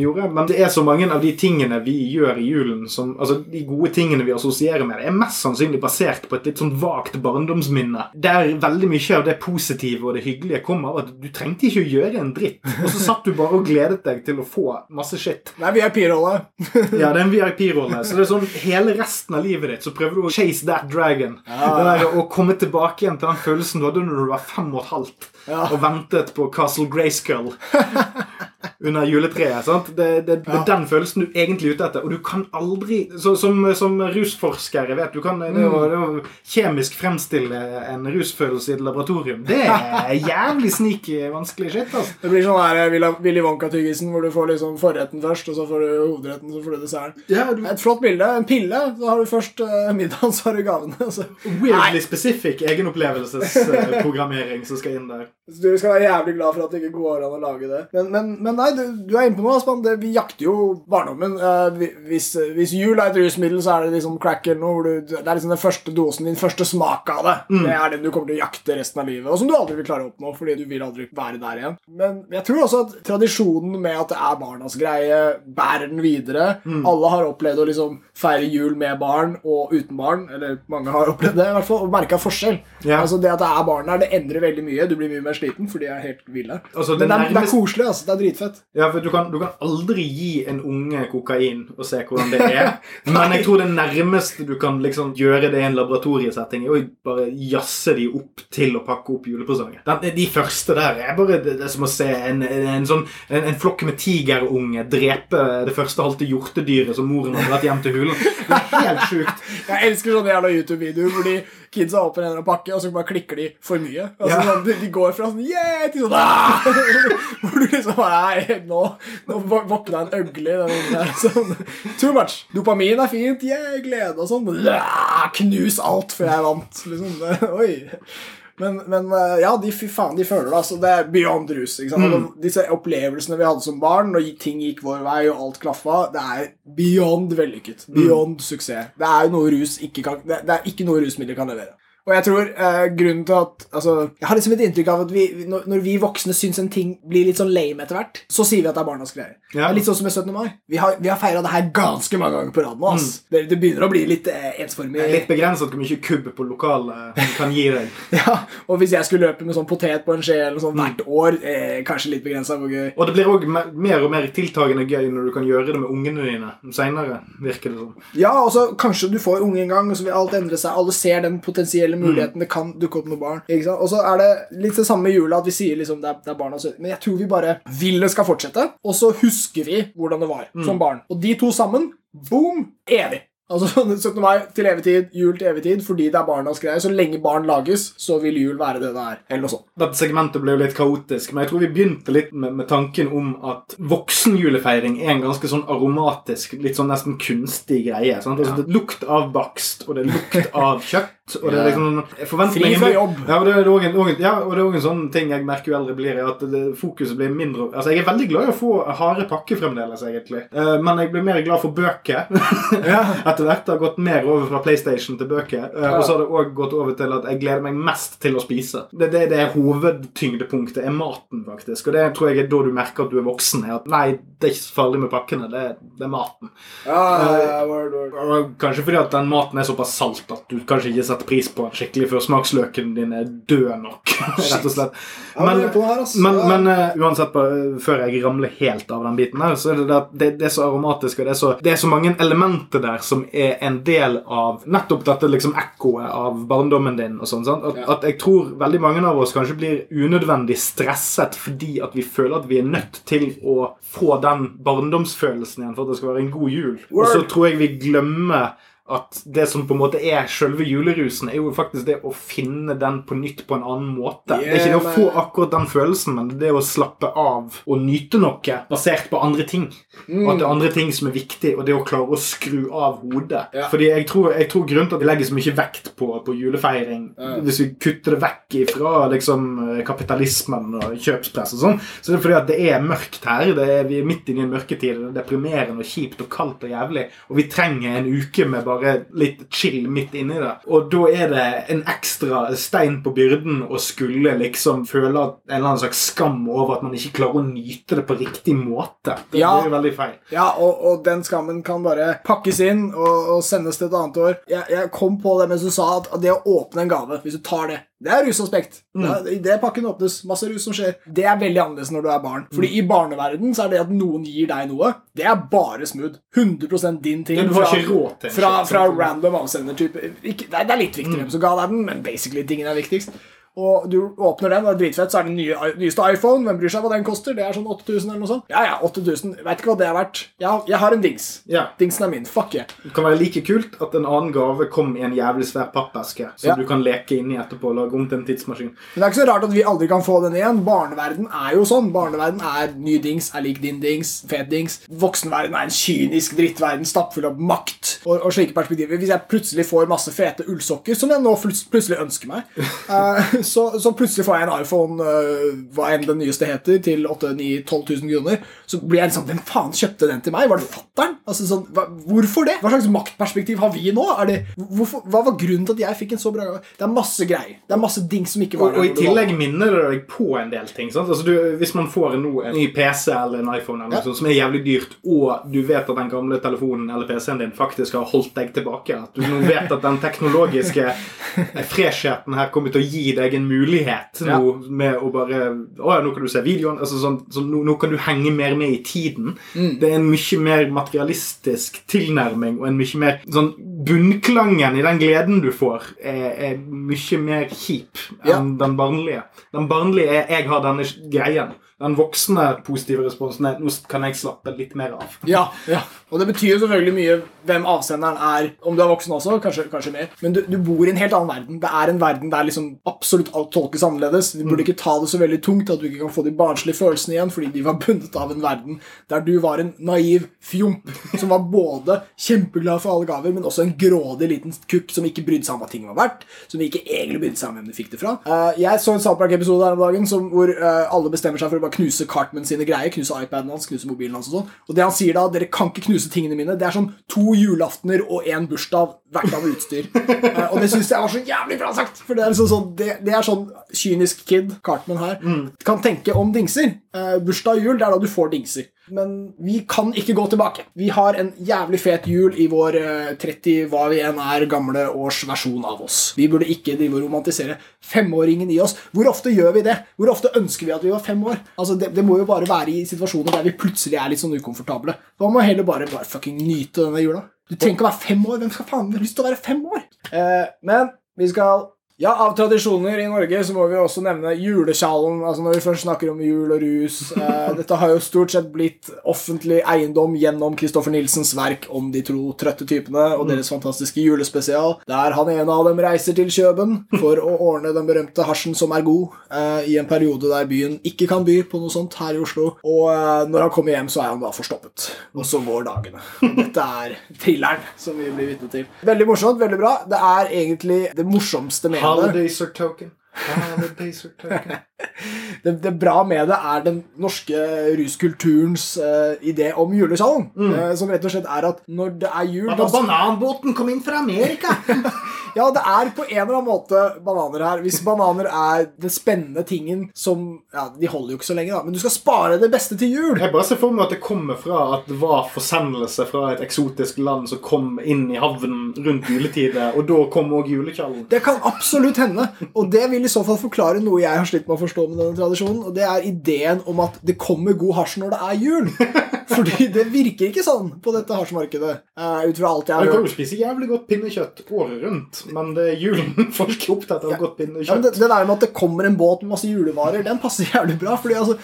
gjorde. Men det er så mange av de tingene vi gjør i julen, som, altså de gode tingene vi assosierer med det, er mest sannsynlig basert på et litt sånn vagt barndomsminne. Der veldig mye av det positive og det hyggelige kommer av at du trengte ikke å gjøre en dritt. Og så satt du bare og gledet deg til å få masse shit. Det er VIP-rolle. Ja, det er en VIP-rolle. Så det er sånn hele resten av livet ditt så prøver du å chase that dragon. Det der Å komme tilbake igjen til den følelsen du hadde når du var fem og et halvt Ja. og ventet på Castle Grayskull under juletreet. sant? Det, det, er den følelsen du egentlig er ute etter. Og du kan aldri så, Som, som rusforskere vet du kan det å, det å kjemisk fremstille en rusfølelse i et laboratorium, det er jævlig sneaky vanskelig shit. altså. Det blir sånn her eh, Willy- Wonka-tyggisen, hvor du får liksom forretten først, og så får du hovedretten, så får du desserten. Ja, du, Et flott bilde. En pille. Så har du først uh, middagen, så har du gavene. Så. Weirdly specific egenopplevelsesprogrammering som skal inn der. Du skal være jævlig glad for at det ikke går an å lage det. Men, men, men nei, du, du er inne på noe, Aspen. Vi jakter jo barndommen. Eh, hvis, hvis jul er et rusmiddel, så er det liksom crack eller noe. Du, det er liksom den første dosen, din første smak av det. Det er den du kommer til å jakte resten av livet. Og som du aldri vil klare å oppnå, fordi du vil aldri være der igjen. Men jeg tror også at tradisjonen med at det er barnas greie, bærer den videre. Alle har opplevd å liksom feire jul med barn og uten barn. Eller mange har opplevd det, i hvert fall. Og merka forskjell. Yeah. Altså Det at det er barn der, det endrer veldig mye. Du blir mye mer sliten, for de er helt ville. Altså, det Men det er, det er koselig. altså, Det er dritfett. Ja, for du kan, du kan aldri gi en unge kokain og se hvordan det er. Men jeg tror det nærmeste du kan liksom gjøre det i en laboratoriesetting, er å bare jazze de opp til å pakke opp julepresanger. De første der er bare det, det er som å se en, en, en sånn en, en flokk med tigerunge drepe det første halte hjortedyret som moren har dratt hjem til hulen. Det er helt sjukt. Jeg elsker sånne jævla YouTube-videoer hvor de kidsa åpner en eller annen pakke, og så bare klikker de for mye. Altså, Ja. sånn, de, går fra sånn yeah til sånn ah! Hvor du liksom Nei, nå, nå vå- våkna en øgle i den der. Sånn, too much. Dopamin er fint. Yeah, glede og sånn. Knus alt før jeg vant. Liksom. Oi. Men, men eh, ja, de, fy faen, de føler det. altså Det er beyond rus. ikke sant? Og Disse opplevelsene vi hadde som barn, når ting gikk vår vei og alt klaffa, det er beyond vellykket. Beyond suksess. Det er jo noe rus ikke kan Det, det er ikke noe rusmiddel kan levere. Og jeg tror eh, grunnen til at altså, Jeg har liksom et inntrykk av at vi, når, når vi voksne syns en ting blir litt sånn lame etter hvert, så sier vi at det er barnas greier. Det er litt sånn som med 17. mai. Vi har, vi har feira det her ganske mange ganger på rad nå. ass. Det, det begynner å bli litt eh, ensformig. Litt begrenset hvor mye kubb på lokalet kan gi deg. Ja, og hvis jeg skulle løpe med sånn potet på en skje eller sånn hvert år, eh, kanskje litt begrensa hvor gøy. Og det blir òg mer og mer tiltagende gøy når du kan gjøre det med ungene dine seinere, virker det som. Ja, og så kanskje du får unge en gang, og så vil alt endre seg. Alle ser den potensielle muligheten. Det kan dukke opp noen barn. Ikke sant? Og så er det litt det samme med jula, at vi sier liksom det er, det er barna sø- Men jeg tror vi bare vil det skal fortsette, og så husker vi hvordan det var som barn. Og de to sammen, boom, evig. Altså 17. mai til evig tid, jul til evig tid, fordi det er barnas greie. Så lenge barn lages, så vil jul være det det er. Eller noe sånt. Dette segmentet ble jo litt kaotisk, men jeg tror vi begynte litt med, med tanken om at voksenjulefeiring er en ganske sånn aromatisk, litt sånn nesten kunstig greie. Sant? Altså, det er lukt av bakst, og det er lukt av kjøtt. Og det er liksom Fri fra jobb. Ja, og det er også en, ja, er sånn ting jeg merker jo eldre blir, at det, fokuset blir mindre Altså, jeg er veldig glad i å få harde pakker fremdeles, egentlig. Eh, men jeg blir mer glad for bøker. Etter hvert har gått mer over fra PlayStation til bøker. eh, Og så har det òg gått over til at jeg gleder meg mest til å spise. Det, det, det er hovedtyngdepunktet, er maten, faktisk. Og det tror jeg er da du merker at du er voksen. Er at nei, det er ikke så farlig med pakkene, det, det er maten. Ja, ja, ja, word, word. Kanskje fordi at den maten er såpass salt at du kanskje ikke setter pris på den skikkelig før smaksløken din er død nok. rett og slett. Men på her, men, men eh, uansett, bare, før jeg ramler helt av den biten her, så er det det, det er så aromatisk, og det er så, det er så mange elementer der som er en del av nettopp dette liksom ekkoet av barndommen din. og sånn? At, at jeg tror veldig mange av oss kanskje blir unødvendig stresset fordi at vi føler at vi er nødt til å få den barndomsfølelsen igjen for at det skal være en god jul. Og så tror jeg vi glemmer at det som på en måte er selve julerusen, er jo faktisk det å finne den på nytt på en annen måte. det er ikke det å få akkurat den følelsen, men det er å slappe av og nyte noe basert på andre ting. Og at det er andre ting som er viktig, og det å klare å skru av hodet. Ja. Fordi jeg tror, jeg tror grunnen til at vi legger så mye vekt på, på julefeiring, Ja. hvis vi kutter det vekk ifra liksom, kapitalismen og kjøpspress og sånn, så er det fordi at det er mørkt her. Det er, vi er midt inne i en mørketid. Det er deprimerende og kjipt og kaldt og jævlig. Og vi trenger en uke med bare litt chill midt inni det. Og da er det en ekstra stein på byrden å skulle liksom føle en eller annen slags skam over at man ikke klarer å nyte det på riktig måte. Det Ja. blir veldig feil. Ja, og, og den skammen kan bare pakkes inn og, og sendes til et annet år. Jeg, jeg kom på det mens du sa at det å åpne en gave, hvis du tar det Det er rusaspekt. Det er- I det pakken åpnes. Masse rus som skjer. Det er veldig annerledes når du er barn. Fordi i barneverden så er det at noen gir deg noe, det er bare smooth. 100% din ting. Du får fra- ikke råd til. Fra, fra random avsender-type. Det er det er litt viktig hvem som ga deg den, men basically tingen er viktigst. Og du åpner den, og det er dritfett, så er det den nye, nyeste iPhone. Hvem bryr seg hva den koster? Det er sånn 8000 eller noe sånt. Ja, ja, 8000. Vet ikke hva det er verdt. Jeg, jeg har en dings. Ja. Dingsen er min. Fuck yeah. Det kan være like kult at en annen gave kom i en jævlig svær pappeske som Ja. du kan leke inni etterpå og lage om til en tidsmaskin. Men det er ikke så rart at vi aldri kan få den igjen. Barneverden er jo sånn. Barneverden er ny dings, er lik din dings, fet dings. Voksenverden er en kynisk drittverden stappfull av makt og, og slike perspektiver. Hvis jeg plutselig får masse fete ullsokker, som jeg nå plutselig ønsker meg, eh, så, så plutselig får jeg en iPhone, eh, hva enn den nyeste heter, til 8 9 12 000 kroner, så blir jeg liksom Hvem faen kjøpte den til meg? Var det fattern? Altså, sånn, hva, hvorfor det? Hva slags maktperspektiv har vi nå? Det, hvorfor, hva var grunnen til at jeg fikk en så bra gave? Det er masse greier. Det er masse ding som ikke var Og, og i tillegg minner det deg på en del ting. Altså du, hvis man får nå en ny PC eller en iPhone eller Ja. sånt, som er jævlig dyrt, og du vet at den gamle telefonen eller PC-en din faktisk har holdt deg tilbake At du nå vet at den teknologiske fresheten her kommer til å gi deg en mulighet Ja. nå med å bare Å ja, nå kan du se videoen. Altså sånn, så nå, nå kan du henge mer med i tiden. Mm. Det er en mye mer materialistisk tilnærming og en mye mer sånn Bunnklangen i den gleden du får, er, er mye mer kjip enn Ja. den barnlige. Den barnlige er 'jeg har denne greien'. Den voksne positive responsen er 'nå kan jeg slappe litt mer av'. Ja, ja. Og det betyr jo selvfølgelig mye hvem avsenderen er, om du er voksen også, kanskje, kanskje mer. Men du, du bor i en helt annen verden. Det er en verden der liksom absolutt alt tolkes annerledes. Du burde ikke ta det så veldig tungt at du ikke kan få de barnslige følelsene igjen, fordi de var bundet av en verden der du var en naiv fjomp som var både kjempeglad for alle gaver, men også en grådig liten kukk som ikke brydde seg om hva ting var verdt, som ikke egentlig brydde seg om hvem du fikk det fra. Eh, jeg så en South Park-episode her om dagen som, hvor eh, alle bestemmer seg for å bare knuse Cartman sine greier, knuse iPaden hans, knuse mobilen hans og sånn. Og det han sier da, dere kan ikke knuse tingene mine. Det er sånn to julaftener og én bursdag hvert av utstyr. uh, og det syns jeg var så jævlig bra sagt! For det er liksom sånn, det, det er sånn kynisk kid, Cartman her, kan tenke om dingser. Uh, bursdag og jul, det er da du får dingser. Men vi kan ikke gå tilbake. Vi har en jævlig fet jul i vår eh, 30 hva vi enn er gamle års versjon av oss. Vi burde ikke drive og romantisere femåringen i oss. Hvor ofte gjør vi det? Hvor ofte ønsker vi at vi var fem år? Altså, det, det må jo bare være i situasjoner der vi plutselig er litt sånn ukomfortable. Da må heller bare, bare fucking nyte denne jula. Du trenger ikke å være fem år. Hvem skal faen ha lyst til å være fem år? Eh, men vi skal Ja, Av tradisjoner i Norge så må vi også nevne julesjalen. altså Når vi først snakker om jul og rus. Eh, dette har jo stort sett blitt offentlig eiendom gjennom Kristoffer Nilsens verk om de tro trøtte typene og deres fantastiske julespesial, der han ene av dem reiser til Kjøben for å ordne den berømte hasjen som er god, eh, i en periode der byen ikke kan by på noe sånt her i Oslo. Og eh, når han kommer hjem, så er han da forstoppet. Og så går dagene. Dette er thrilleren som vi blir vitne til. Veldig morsomt, veldig bra. Det er egentlig det morsomste med det. Holidays are token. Det, det bra med det er den norske ruskulturens uh, idé om julesalen. Uh, som rett og slett er at når det er jul Da bananbåten kom inn fra Amerika! Ja, det er på en eller annen måte bananer her. Hvis bananer er den spennende tingen som Ja, de holder jo ikke så lenge, da, men du skal spare det beste til jul. Jeg bare ser for meg at det kommer fra at det var forsendelse fra et eksotisk land som kom inn i havnen rundt juletider, og da kom òg julekjallen. Det kan absolutt hende, og det vil i så fall forklare noe jeg har slitt med å forstå med denne tradisjonen, og det er ideen om at det kommer god hasj når det er jul. Fordi det virker ikke sånn på dette hasjmarkedet. Uh, ut fra alt jeg Du har kan hørt. jo spise jævlig godt pinnekjøtt året rundt, men det er julen folk er opptatt av godt Ja, men pinnekjøtt. det, det der med at det kommer en båt med masse julevarer, den passer jævlig bra. Fordi altså,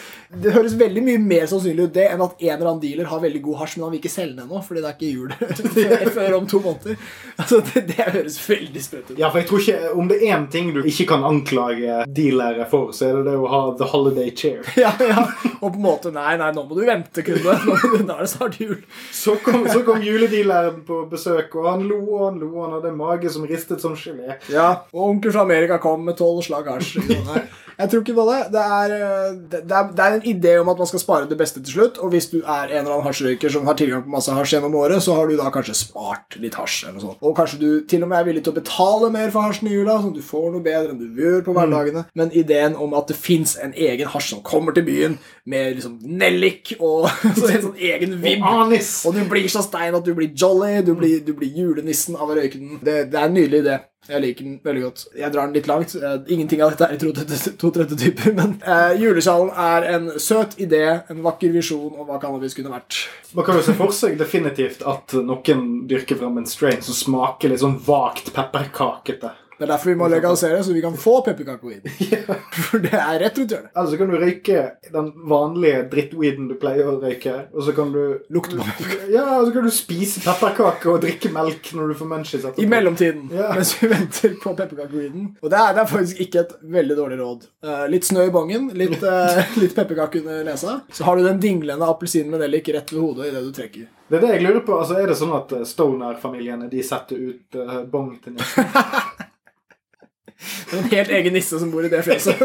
Det høres veldig mye mer sannsynlig ut det enn at en eller annen dealer har veldig god hasj, men han vil ikke selge den ennå, fordi det er ikke jul før, før om to måneder. Altså, det, det høres veldig sprøtt ut. Ja, for jeg tror ikke, Om det er én ting du ikke kan anklage dealere for, så er det det å ha the holiday chair. Ja, ja. Og på en måte Nei, nei, nå må du vente, kunde. Nå, nå er det snart jul. Så kom, så kom juledealeren på besøk, og han lo og han lo. Han hadde mage som ristet som gelé. Ja, Og onkel fra Amerika kom med tolv slag hasj. Jeg tror ikke på det. Det er, eh, det, er, det er en idé om at man skal spare det beste til slutt. Og hvis du er en eller annen hasjrøyker som har tilgang på masse hasj gjennom året, så har du da kanskje spart litt hasj. eller noe sånt. Og kanskje du til og med er villig til å betale mer for hasjen i jula, sånn at du får noe bedre enn du gjør på hverdagene. Men ideen om at det fins en egen hasj som kommer til byen med liksom nellik og så en sånn egen vibb Anis! og du blir så stein at du blir jolly, du blir, du blir julenissen av å røyke den. Det, det er en nydelig idé. Jeg liker den veldig godt. Jeg drar den litt langt. Eh, Ingenting av dette er i to, typer, men uh, julesalen er en søt idé, en vakker visjon om hva cannabis kunne vært. Man kan jo se for seg definitivt at noen dyrker frem en strain som smaker litt sånn vagt pepperkakete. Det er derfor vi må legalisere, så vi kan få pepperkakeweed. For det er rett rundt hjørnet. Altså kan du røyke den vanlige drittweeden du pleier å røyke, og så kan du Lukte på Ja, og så kan du spise pepperkake og drikke melk når du får munchies etterpå. I mellomtiden, Ja. mens vi venter på pepperkakeweeden. Og det er, det er faktisk ikke et veldig dårlig råd. Uh, litt snø i bongen, litt, uh, litt pepperkake under nesa. Så har du den dinglende appelsinen med nellik rett ved hodet idet du trekker. Det er det jeg lurer på. altså Er det sånn at Stoner-familiene de setter ut uh, bong til nissen? Det er en helt egen nisse som bor i det fjeset.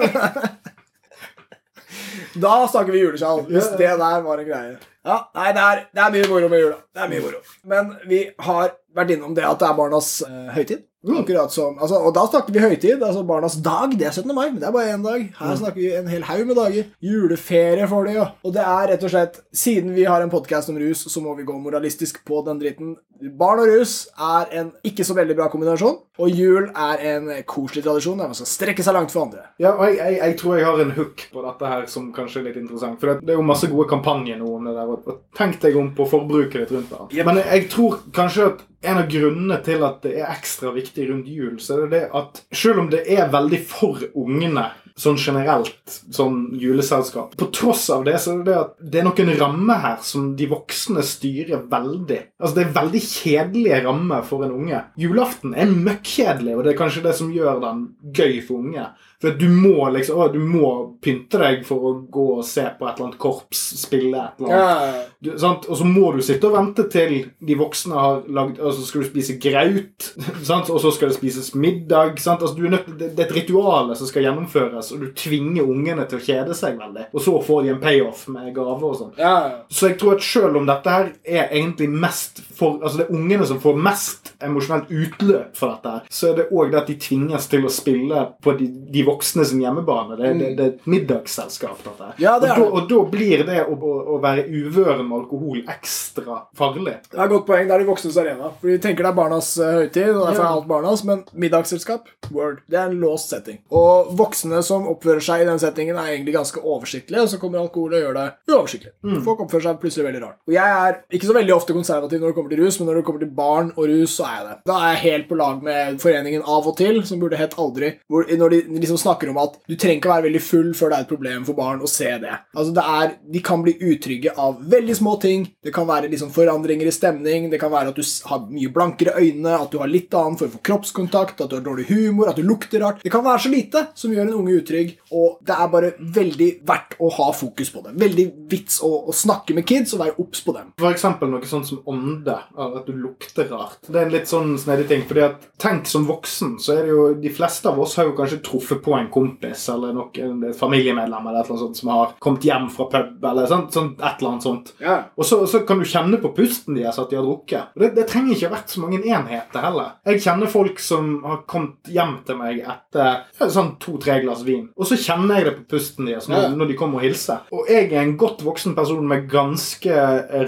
da snakker vi julesjal, hvis det der var en greie. Ja, nei, det er, det er mye moro med jula. Det er mye moro. Men vi har vært innom det at det er barnas eh, høytid. Akkurat som, altså, og da snakker vi høytid. altså Barnas dag det er 17. mai, men det er bare én dag. Her snakker vi en hel haug med dager. Juleferie får de, jo. Og det er rett og slett Siden vi har en podkast om rus, så må vi gå moralistisk på den dritten. Barn og rus er en ikke så veldig bra kombinasjon, og jul er en koselig tradisjon der man skal strekke seg langt for andre. Ja, og jeg, jeg, jeg tror jeg har en hook på dette her som kanskje er litt interessant. For det, det er jo masse gode kampanjer nå om det der. og- Tenk deg om på forbruket ditt rundt det. Men jeg, jeg tror kanskje at en av grunnene til at det er ekstra viktig rundt jul, så er det det at selv om det er veldig for ungene sånn generelt, sånn juleselskap. På tross av det så er det det at det er noen rammer her som de voksne styrer veldig. Altså Det er veldig kjedelige rammer for en unge. Julaften er møkkjedelig, og det er kanskje det som gjør den gøy for unge. For du må liksom, å, du må pynte deg for å gå og se på et eller annet korps spille et eller annet. Du. Og så må du sitte og vente til de voksne har lagd Og så skal du spise graut, sant? og så skal det spises middag. Sant? Altså, du er nødt, det, det er et ritual som skal gjennomføres, og du tvinger ungene til å kjede seg veldig. Og så får de en payoff med gaver og sånn. Ja, Så jeg tror at selv om dette her er egentlig mest for Altså det er ungene som får mest emosjonelt utløp for dette her, så er det òg det at de tvinges til å spille på de, de voksne sin hjemmebane. Det, det, det er et middagsselskap, dette. Ja, det og, da, og da blir det å, å, å være uvøren med alkohol ekstra farlig. Det er et godt poeng. Det er de voksnes arena. For De tenker det er barnas eh, høytid, og derfor er alt barnas, men middagsselskap word, det er en låst setting. Og voksne som oppfører seg i den settingen, er egentlig ganske oversiktlige, og så kommer alkohol og gjør det uoversiktlig. Folk oppfører seg plutselig veldig rart. Og jeg er ikke så veldig ofte konservativ når det kommer til rus, men når det kommer til barn og rus, så er jeg det. Da er jeg helt på lag med foreningen Av og til, som burde hett Aldri. Hvor, når de liksom snakker om at du trenger ikke være veldig full før det er et problem for barn å se det. Altså det er, De kan bli utrygge av veldig små ting. Det kan være liksom forandringer i stemning, det kan være at du har mye blankere øyne, at du har litt annen form for kroppskontakt, at du har dårlig humor, at du lukter rart. Det kan være så lite som gjør en unge utrygg, og det er bare veldig verdt å ha fokus på det. Veldig vits å, å snakke med kids og være obs på dem. For eksempel noe sånt som ånde. At du lukter rart. Det er en litt sånn snedig ting. fordi at Tenk som voksen, så er det jo De fleste av oss har jo kanskje truffet på en kompis eller noen, familiemedlem eller et eller sånt som har kommet hjem fra pub eller sånt, sånt, et eller annet sånt. Ja. Og så, så kan du kjenne på pusten deres at de har drukket. Og det, det trenger ikke ha vært så mange enheter heller. Jeg kjenner folk som har kommet hjem til meg etter sånn to-tre glass vin. Og så kjenner jeg det på pusten deres når, Ja. når de kommer og hilser. Og jeg er en godt voksen person med ganske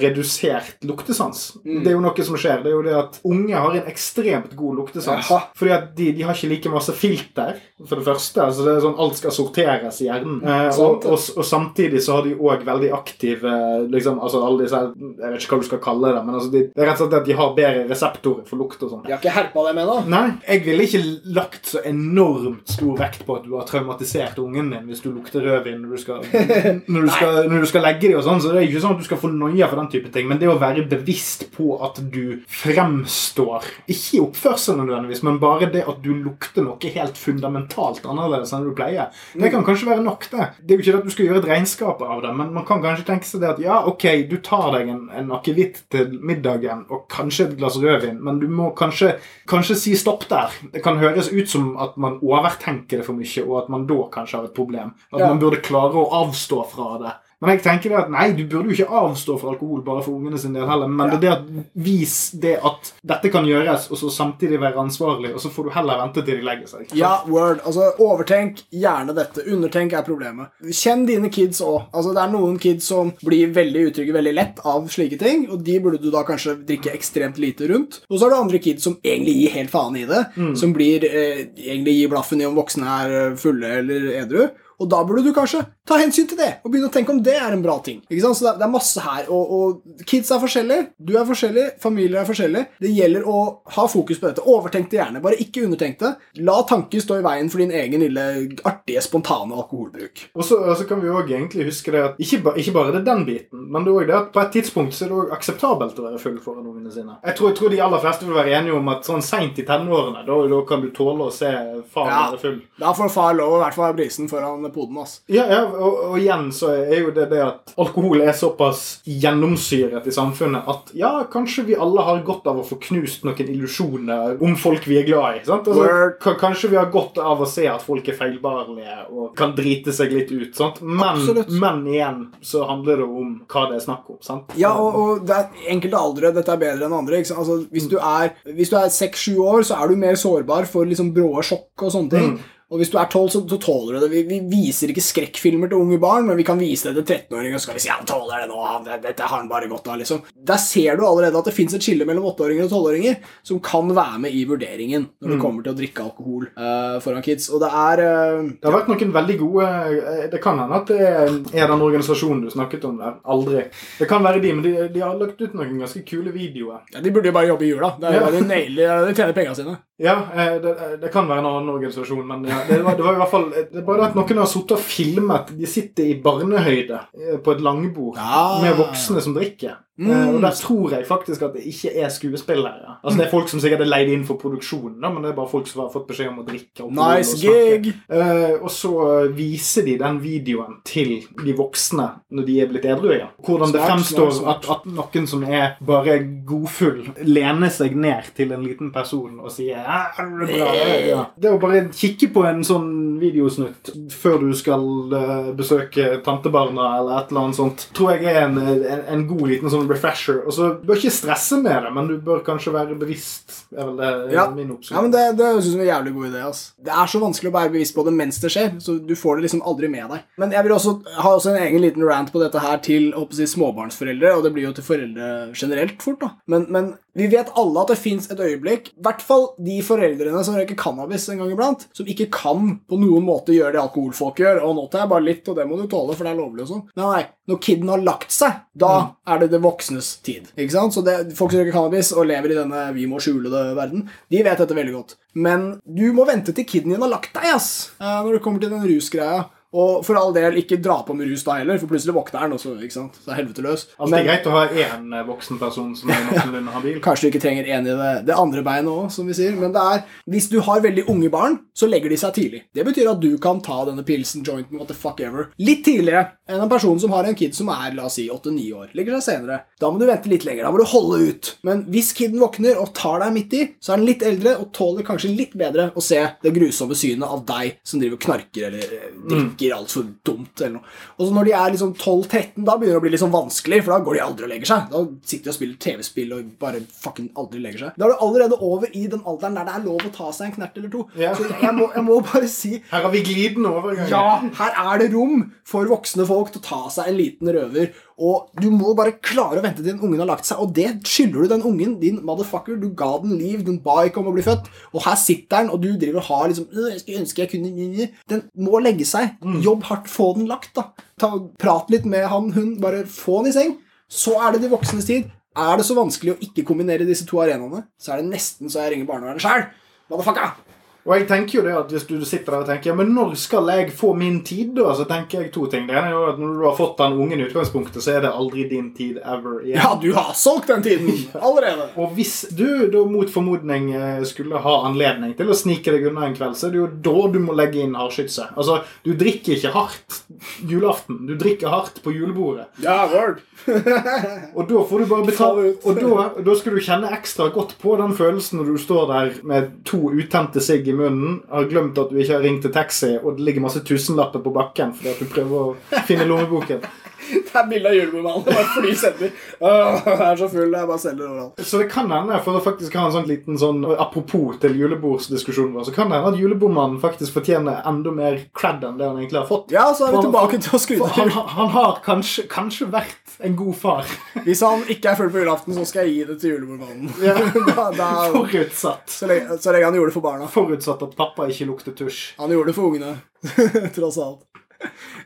redusert luktesans. Mm. Det er jo noe som skjer. Det er jo det at unge har en ekstremt god luktesans. Ja. Fordi at de, de har ikke like masse filter, for det første. Altså det er sånn Alt skal sorteres i hjernen. Eh, og, og, og samtidig så har de òg veldig aktive liksom, altså alle disse, Jeg vet ikke hva du skal kalle det, men altså de, det er rett og slett at de har bedre reseptorer for lukt og sånn. Jeg har ikke herpa dem ennå. Nei, jeg ville ikke lagt så enormt stor vekt på at du har traumatisert ungen din hvis du lukter rødvin når du skal, når du skal, når du skal legge dem og sånn. Så det er ikke sånn at du skal få noia for den type ting, men det å være bevisst på at du fremstår Ikke i oppførselen nødvendigvis, men bare det at du lukter noe helt fundamentalt annerledes enn du pleier, det kan kanskje være nok, det. Det er jo ikke det at du skal gjøre et regnskap av det, men man kan kanskje tenke seg det at ja, ok, du tar deg en, en akevitt til middagen og kanskje et glass rødvin, men du må kanskje, kanskje si stopp der. Det kan høres ut som at man overtenker det for mye, og at man da kanskje har et problem. At Ja. man burde klare å avstå fra det. Men jeg tenker det at nei, du burde jo ikke avstå fra alkohol bare for ungene sin del heller, men det er det at vis det at dette kan gjøres, og så samtidig være ansvarlig, og så får du heller vente til de legger seg. Ja, word. Altså, Overtenk gjerne dette. Undertenk er problemet. Kjenn dine kids òg. Altså, det er noen kids som blir veldig utrygge veldig lett av slike ting, og de burde du da kanskje drikke ekstremt lite rundt. Og så har du andre kids som egentlig gir helt faen i det. Som blir eh, egentlig gir blaffen i om voksne er fulle eller edru. Og da burde du kanskje ta hensyn til det, og begynne å tenke om det er en bra ting. Ikke sant? Så det er, masse her, og, og kids er forskjellige, du er forskjellig, familier er forskjellige. Det gjelder å ha fokus på dette. Overtenk det gjerne, bare ikke undertenk det. La tanker stå i veien for din egen lille artige, spontane alkoholbruk. Og så, og så kan vi også egentlig huske det at ikke, ba, ikke bare det er den biten, men det også det at på et tidspunkt så er det òg akseptabelt å være full foran ungene sine. Jeg tror, jeg tror de aller fleste vil være enige om at sånn seint i tenårene, da, da kan du tåle å se far Ja. være full. Da får far lov å i hvert fall ha brisen foran poden. ass. Ja, ja og, og igjen så er jo det det at alkohol er såpass gjennomsyret i samfunnet at ja, kanskje vi alle har godt av å få knust noen illusjoner om folk vi er glad i. sant? Altså, kanskje vi har godt av å se at folk er feilbarlige og kan drite seg litt ut. sant? Men, men igjen så handler det om hva det er snakk om. sant? Ja, og, og det er enkelte aldre dette er bedre enn andre. Ikke sant? Altså, hvis du er, 6-7 år, så er du mer sårbar for liksom brå sjokk og sånne ting. Og hvis du er 12, så, så tåler du det. Vi, vi viser ikke skrekkfilmer til unge barn, men vi kan vise det til 13-åringer, og så skal vi si ja, han tåler det nå, han, det, dette har han bare godt av, liksom. Der ser du allerede at det fins et skille mellom 8-åringer og 12-åringer som kan være med i vurderingen når det kommer til å drikke alkohol uh, foran kids. Og det er uh, Det har vært noen veldig gode eh, Det kan hende at det er den organisasjonen du snakket om der. Aldri. Det kan være de, men de, de har lagt ut noen ganske kule videoer. ja, De burde jo bare jobbe i jula. Det er jo bare nailer, de tjener pengene sine. Ja, eh, det, det kan være en annen organisasjon, men ja, det, var, det var i hvert fall Det er bare at noen har sittet og filmet De sitter i barnehøyde eh, på et langbord ja. med voksne som drikker. Eh, Og der tror jeg faktisk at det ikke er skuespillere. Altså Det er folk som sikkert er leid inn for produksjonen, men det er bare folk som har fått beskjed om å drikke. Og Nice og gig! Uh, og så viser de den videoen til de voksne når de er blitt edru igjen. Hvordan det fremstår. At, at noen som er bare godfull, lener seg ned til en liten person og sier er det bra?» ja. Det å bare kikke på en sånn videosnutt før du skal eh, besøke tantebarna eller et eller annet sånt, tror jeg er en, en, en god liten sånn refresher. Og så bør ikke stresse med det, men du bør kanskje være bevisst. er vel det Ja. min Ja, men Det, det synes jeg er en jævlig god idé. ass. Det er så vanskelig å være bevisst på det mens det skjer. så Du får det liksom aldri med deg. Men jeg vil også ha også en egen liten rant på dette her til håper jeg, småbarnsforeldre, og det blir jo til foreldre generelt fort. da. Men, men Vi vet alle at det fins et øyeblikk, i hvert fall de foreldrene som røyker cannabis en gang iblant, som ikke kan på noen måte gjøre det alkoholfolk gjør. Og nå tar jeg bare litt, og det må du tåle, for det er lovlig og sånn. Nei, nei. Når kiden har lagt seg, da er det det voksnes tid. Ikke sant? Så det, folk som røyker cannabis og lever i denne 'vi må skjule det'-verden, de vet dette veldig godt. Men du må vente til kiden din har lagt deg, ass, når det kommer til den rusgreia. Og for all del, ikke dra på med rus da heller, for plutselig våkner han, og så, ikke sant? så er helvete løs. Altså, det er greit å ha én voksen person som er noenlunde habil. Kanskje du ikke trenger en i det, det andre beinet òg, som vi sier. Men det er, hvis du har veldig unge barn, så legger de seg tidlig. Det betyr at du kan ta denne pilsen, jointen, what the fuck ever, litt tidligere enn en person som har en kid som er la oss si 8-9 år. Legger seg senere. Da må du vente litt lenger. Da må du holde ut. Men hvis kiden våkner og tar deg midt i, så er den litt eldre og tåler kanskje litt bedre å se det grusomme synet av deg som driver knarker eller eh, drikker altfor dumt eller noe. Og så når de er liksom 12-13, da begynner det å bli sånn vanskelig, for da går de aldri og legger seg. Da sitter de og spiller TV-spill og bare fucking aldri legger seg. Da er du allerede over i den alderen der det er lov å ta seg en knert eller to. Ja. Så jeg må, jeg må bare si Her har vi gliden over. ja, her er det rom for voksne folk til å ta seg en liten røver. Og du må bare klare å vente til den ungen har lagt seg, og det skylder du den ungen. Din motherfucker. Du ga den liv, den ba ikke om å bli født. Og her sitter den, og du driver og har liksom «Øh, Jeg skulle ønske jeg kunne Den må legge seg. Jobb hardt, få den lagt, da. Ta, prat litt med han, hun. Bare få den i seng. Så er det de voksnes tid. Er det så vanskelig å ikke kombinere disse to arenaene, så er det nesten så jeg ringer barnevernet sjæl. Motherfucker! Og jeg tenker jo det at Hvis du sitter der og tenker ja, men når skal jeg få min tid, da? Så tenker jeg to ting. Det ene er jo at Når du har fått den ungen i utgangspunktet, så er det aldri din tid ever igjen. Ja, du har solgt den tiden allerede. Og hvis du da mot formodning eh, skulle ha anledning til å snike deg unna en kveld, så er det jo da du må legge inn hardskytse. Altså, du drikker ikke hardt julaften. Du drikker hardt på julebordet. Ja, word. Og da får du bare Ta betale ut. Og da, da skal du kjenne ekstra godt på den følelsen når du står der med to utente sigg i munnen, har glemt at du ikke har ringt til taxi, og det ligger masse tusenlapper på bakken fordi at du prøver å finne lommeboken. Det er bilde av julebordmannen. Det bare flyr sender. Jeg er så full. Jeg bare selger overalt. Så det kan hende, for å faktisk ha en sånn liten sånn apropos til julebordsdiskusjonen vår, så kan det hende at julebordmannen faktisk fortjener enda mer cred enn det han egentlig har fått. Ja, så er vi For- tilbake til å skryte. han, han har kanskje, kanskje vært en god far. Hvis han ikke er full på julaften, så skal jeg gi det til julebordmannen. Ja. Da, da, Forutsatt. så, lenge, så lenge han gjorde det for barna. Forutsatt at pappa ikke lukter tusj. Han gjorde det for ungene. Tross alt.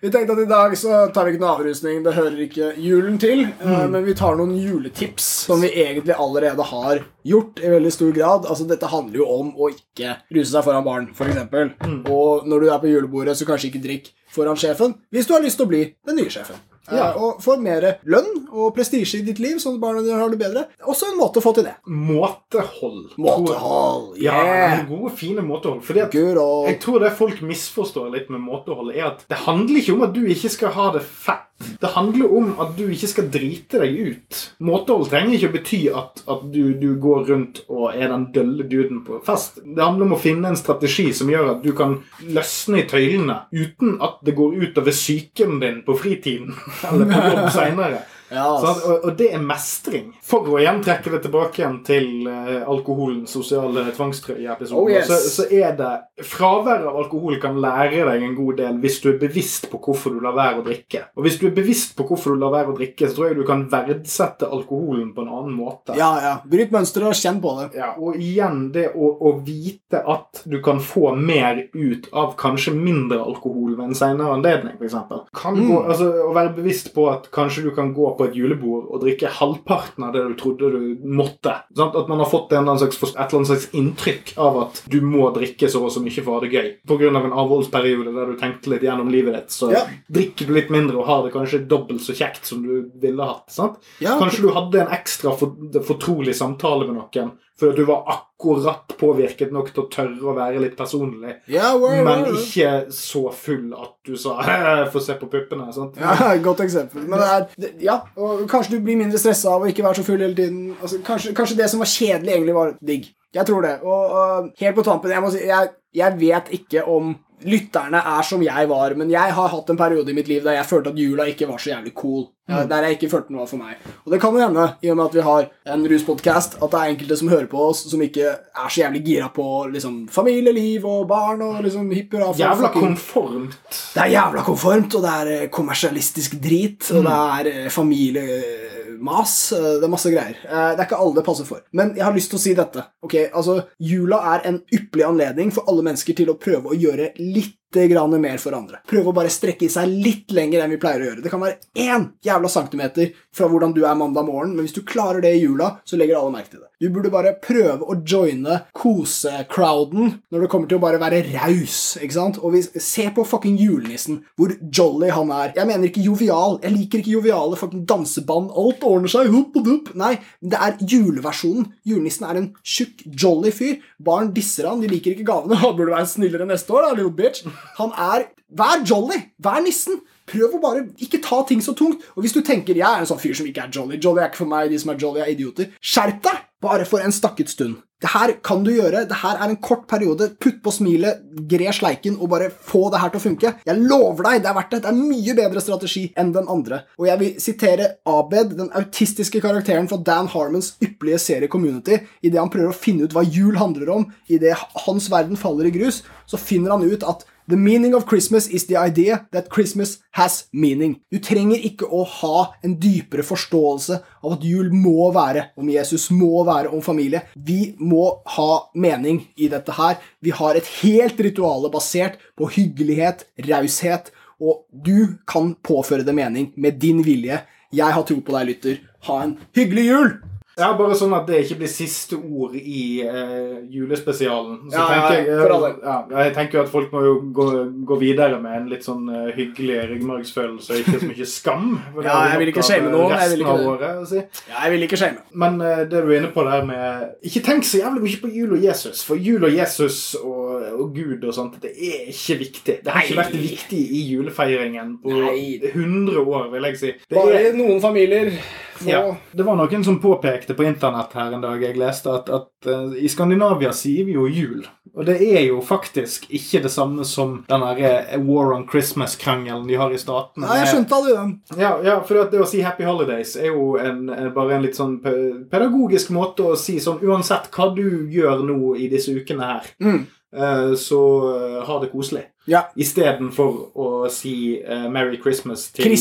Vi tenkte at i dag så tar vi ikke noe avrusning. Det hører ikke julen til. Mm. Men vi tar noen juletips som vi egentlig allerede har gjort i veldig stor grad. Altså Dette handler jo om å ikke ruse seg foran barn, f.eks. Og når du er på julebordet, så kanskje ikke drikk foran sjefen hvis du har lyst til å bli den nye sjefen. Ja. Og får mer lønn og prestisje i ditt liv, sånn at barna dine har det bedre. Også en måte å få til det. Måtehold. Måtehold. Ja, en god, fine måtehold. Fordi at jeg tror det folk misforstår litt med måtehold, er at det handler ikke om at du ikke skal ha det fett. Det handler om at du ikke skal drite deg ut. Måtehold trenger ikke å bety at, at du, du går rundt og er den dølle duden på fest. Det handler om å finne en strategi som gjør at du kan løsne i tøylene uten at det går utover psyken din på fritiden eller på jobb seinere. Ja, Sant? Og, og det er mestring. For å igjen trekke det tilbake igjen til uh, alkoholens sosiale tvangstrøye-episode, Oh, yes. så, så er det Fraværet av alkohol kan lære deg en god del hvis du er bevisst på hvorfor du lar være å drikke. Og hvis du er bevisst på hvorfor du lar være å drikke, så tror jeg du kan verdsette alkoholen på en annen måte. Ja, ja. Bryt mønsteret og kjenn på det. Ja, og igjen det å, å vite at du kan få mer ut av kanskje mindre alkohol ved en senere anledning, f.eks. Kan Mm. gå, altså, Å være bevisst på at kanskje du kan gå på et julebord og drikke halvparten av det du trodde du måtte. Sant? At man har fått en eller slags, et eller annet slags inntrykk av at du må drikke så og så mye for å ha det gøy. Pga. en avholdsperiode der du tenkte litt gjennom livet ditt, så Ja. drikker du litt mindre og har det kanskje dobbelt så kjekt som du ville hatt. sant? Ja, Kanskje du hadde en ekstra for, fortrolig samtale med noen fordi at du var akkurat påvirket nok til å tørre å være litt personlig, Yeah, word, men word. ikke så full at du sa 'få se på puppene'. sant? Ja, Godt eksempel. Men det er, ja, og Kanskje du blir mindre stressa av å ikke være så full hele tiden. Altså, kanskje, kanskje det som var kjedelig, egentlig var digg. Jeg tror det. Og, og helt på tampen, jeg må si, jeg, jeg vet ikke om lytterne er som jeg var, men jeg har hatt en periode i mitt liv der jeg følte at jula ikke var så jævlig cool. Mm. Der jeg ikke følte den var for meg. Og det kan jo hende, i og med at vi har en ruspodkast, at det er enkelte som hører på oss, som ikke er så jævlig gira på liksom, familieliv og barn og liksom hipp hurra. Jævla konformt. det er jævla konformt, og det er eh, kommersialistisk drit, og det er familiemas. familie... mas, eh, det er masse greier. Eh, Det er ikke alle det passer for. Men jeg har lyst til å si dette. Ok, altså, Jula er en ypperlig anledning for alle mennesker til å prøve å gjøre litt litt grann mer for andre. Prøve å bare strekke i seg litt lenger enn vi pleier å gjøre. Det kan være én jævla centimeter fra hvordan du er mandag morgen, men hvis du klarer det i jula, så legger alle merke til det. Du burde bare prøve å joine kose-crowden når det kommer til å bare være raus, ikke sant? Og hvis, se på fucking julenissen, hvor jolly han er. Jeg mener ikke jovial. Jeg liker ikke joviale fucking danseband. Alt ordner seg. Hupp og. Nei, det er juleversjonen. Julenissen er en tjukk, jolly fyr. Barn disser han. De liker ikke gavene. Han burde være snillere neste år, da, little bitch. Han er Vær jolly! Vær nissen! Prøv å bare ikke ta ting så tungt. Og hvis du tenker jeg er en sånn fyr som ikke er jolly Jolly er ikke for meg, de som er jolly, er idioter. Skjerp deg! Bare for en stakket stund. Det her kan du gjøre. Det her er en kort periode. Putt på smilet, gre sleiken og bare få det her til å funke. Jeg lover deg, det er verdt det. Det er en mye bedre strategi enn den andre. Og jeg vil sitere Abed, den autistiske karakteren fra Dan Harmons ypperlige serie Community. Idet han prøver å finne ut hva jul handler om, idet hans verden faller i grus, så finner han ut at The meaning of Christmas is the idea that Christmas has meaning. Du trenger ikke å ha en dypere forståelse av at jul må være om Jesus, må være om familie. Vi må ha mening i dette her. Vi har et helt rituale basert på hyggelighet, raushet, og du kan påføre det mening med din vilje. Jeg har tro på deg, lytter. Ha en hyggelig jul! Ja, Bare sånn at det ikke blir siste ord i eh, julespesialen. Så Ja, tenker jeg, for alle. ja, jeg tenker jo at folk må jo gå, gå videre med en litt sånn uh, hyggelig ryggmargsfølelse og ikke så mye skam. For Ja, jeg vil ikke shame eh, noen, jeg vil ikke året, si. Ja, jeg vil ikke shame. Men uh, det du er inne på der med Ikke tenk så jævlig mye på jul og Jesus. For jul og Jesus og, og Gud og sånt, det er ikke viktig. Det har ikke vært viktig i julefeiringen på Nei. 100 år, vil jeg si. Det Bare er, noen familier. Få ja, det var noen som påpekte på internett her en dag jeg leste at, at uh, i Skandinavia sier vi jo jul. Og det er jo faktisk ikke det samme som den derre War on Christmas-krangelen de har i statene. Nei, jeg skjønte aldri den. Ja, ja, for det å si Happy Holidays er jo en, en, bare en litt sånn pedagogisk måte å si sånn Uansett hva du gjør nå i disse ukene her, Mm. uh, så uh, ha det koselig. Ja. Istedenfor å si uh, Merry Christmas til,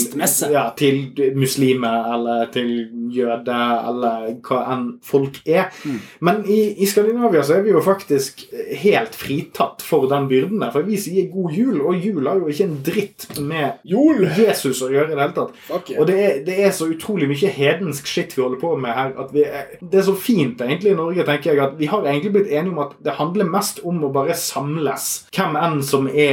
ja, til muslimer eller til jøder eller hva enn folk er. Mm. Men i, i Skandinavia så er vi jo faktisk helt fritatt for den byrden der. For vi sier god jul, og jul har jo ikke en dritt med Jul! Jesus å gjøre i det hele tatt. Okay. Og det er, det er så utrolig mye hedensk shit vi holder på med her. At vi er, det er så fint egentlig i Norge, tenker jeg, at vi har egentlig blitt enige om at det handler mest om å bare samles. Hvem enn som er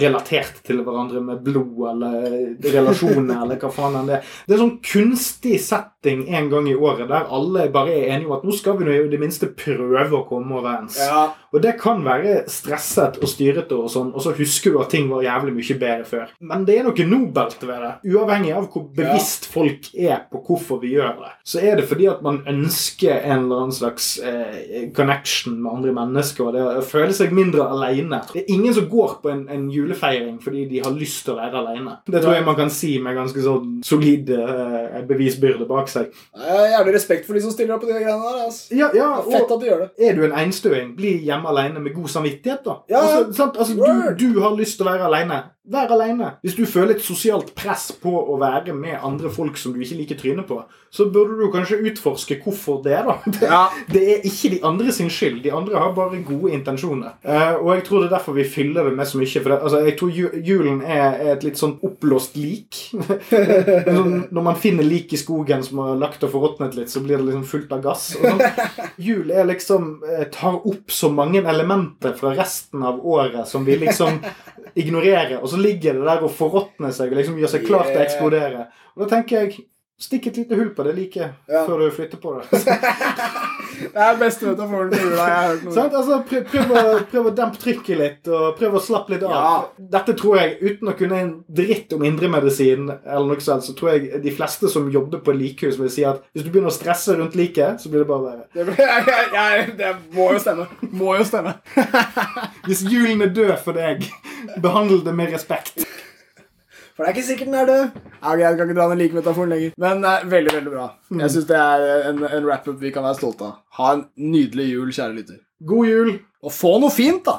relatert til hverandre med blod eller relasjoner eller hva faen enn det er. Det er sånn kunstig setting en gang i året der alle bare er enige om at nå skal vi nå i det minste prøve å komme overens. Ja. Og det kan være stresset og styrete, og sånn, og så husker du at ting var jævlig mye bedre før. Men det er noe nobelt ved det. Uavhengig av hvor bevisst folk er på hvorfor vi gjør det, så er det fordi at man ønsker en eller annen slags eh, connection med andre mennesker, og det å føle seg mindre alene. Det er ingen som går på en, en julefeiring fordi de har lyst til å være alene. Det tror jeg man kan si med ganske sånn solid uh, bevisbyrde bak seg. Jeg har jævlig respekt for de som stiller opp på de greiene der. Altså. Ja, ja, Det er fett at de gjør det. er du en einstøing, bli hjemme alene med god samvittighet, da. Ja, altså, sant? Altså, du, du har lyst til å være alene. Vær alene. Hvis du føler et sosialt press på å være med andre folk som du ikke liker trynet på, så burde du kanskje utforske hvorfor det, da. Det, Ja. det er ikke de andre sin skyld. De andre har bare gode intensjoner. Uh, og jeg tror det er derfor vi fyller det med så mye. For det, altså, jeg tror julen er, et litt sånn oppblåst lik. sånn, når man finner lik i skogen som har lagt og forråtnet litt, så blir det liksom fullt av gass. Sånn. Jul er liksom eh, tar opp så mange elementer fra resten av året som vi liksom ignorerer, og så ligger det der og forråtner seg og liksom gjør seg klart til å eksplodere. Og da tenker jeg Stikk et lite hull på det like Ja. før du flytter på det. Det er beste metaforen for jula jeg har hørt Sånn, Altså, prøv, prøv, å, prøv å dempe trykket litt, og prøv å slappe litt av. Ja. Dette tror jeg, uten å kunne en dritt om indremedisin, eller noe sånt, så tror jeg de fleste som jobber på likhus, vil si at hvis du begynner å stresse rundt liket, så blir det bare verre. Det, det må jo stemme. Må jo stemme. Hvis julen er død for deg, behandle det med respekt. For det er ikke sikkert den er død. Ja, jeg kan ikke dra den like metaforen lenger. Men uh, veldig, veldig bra. Jeg syns det er en, en wrap-up vi kan være stolte av. Ha en nydelig jul, kjære lytter. God jul! Og få noe fint, da!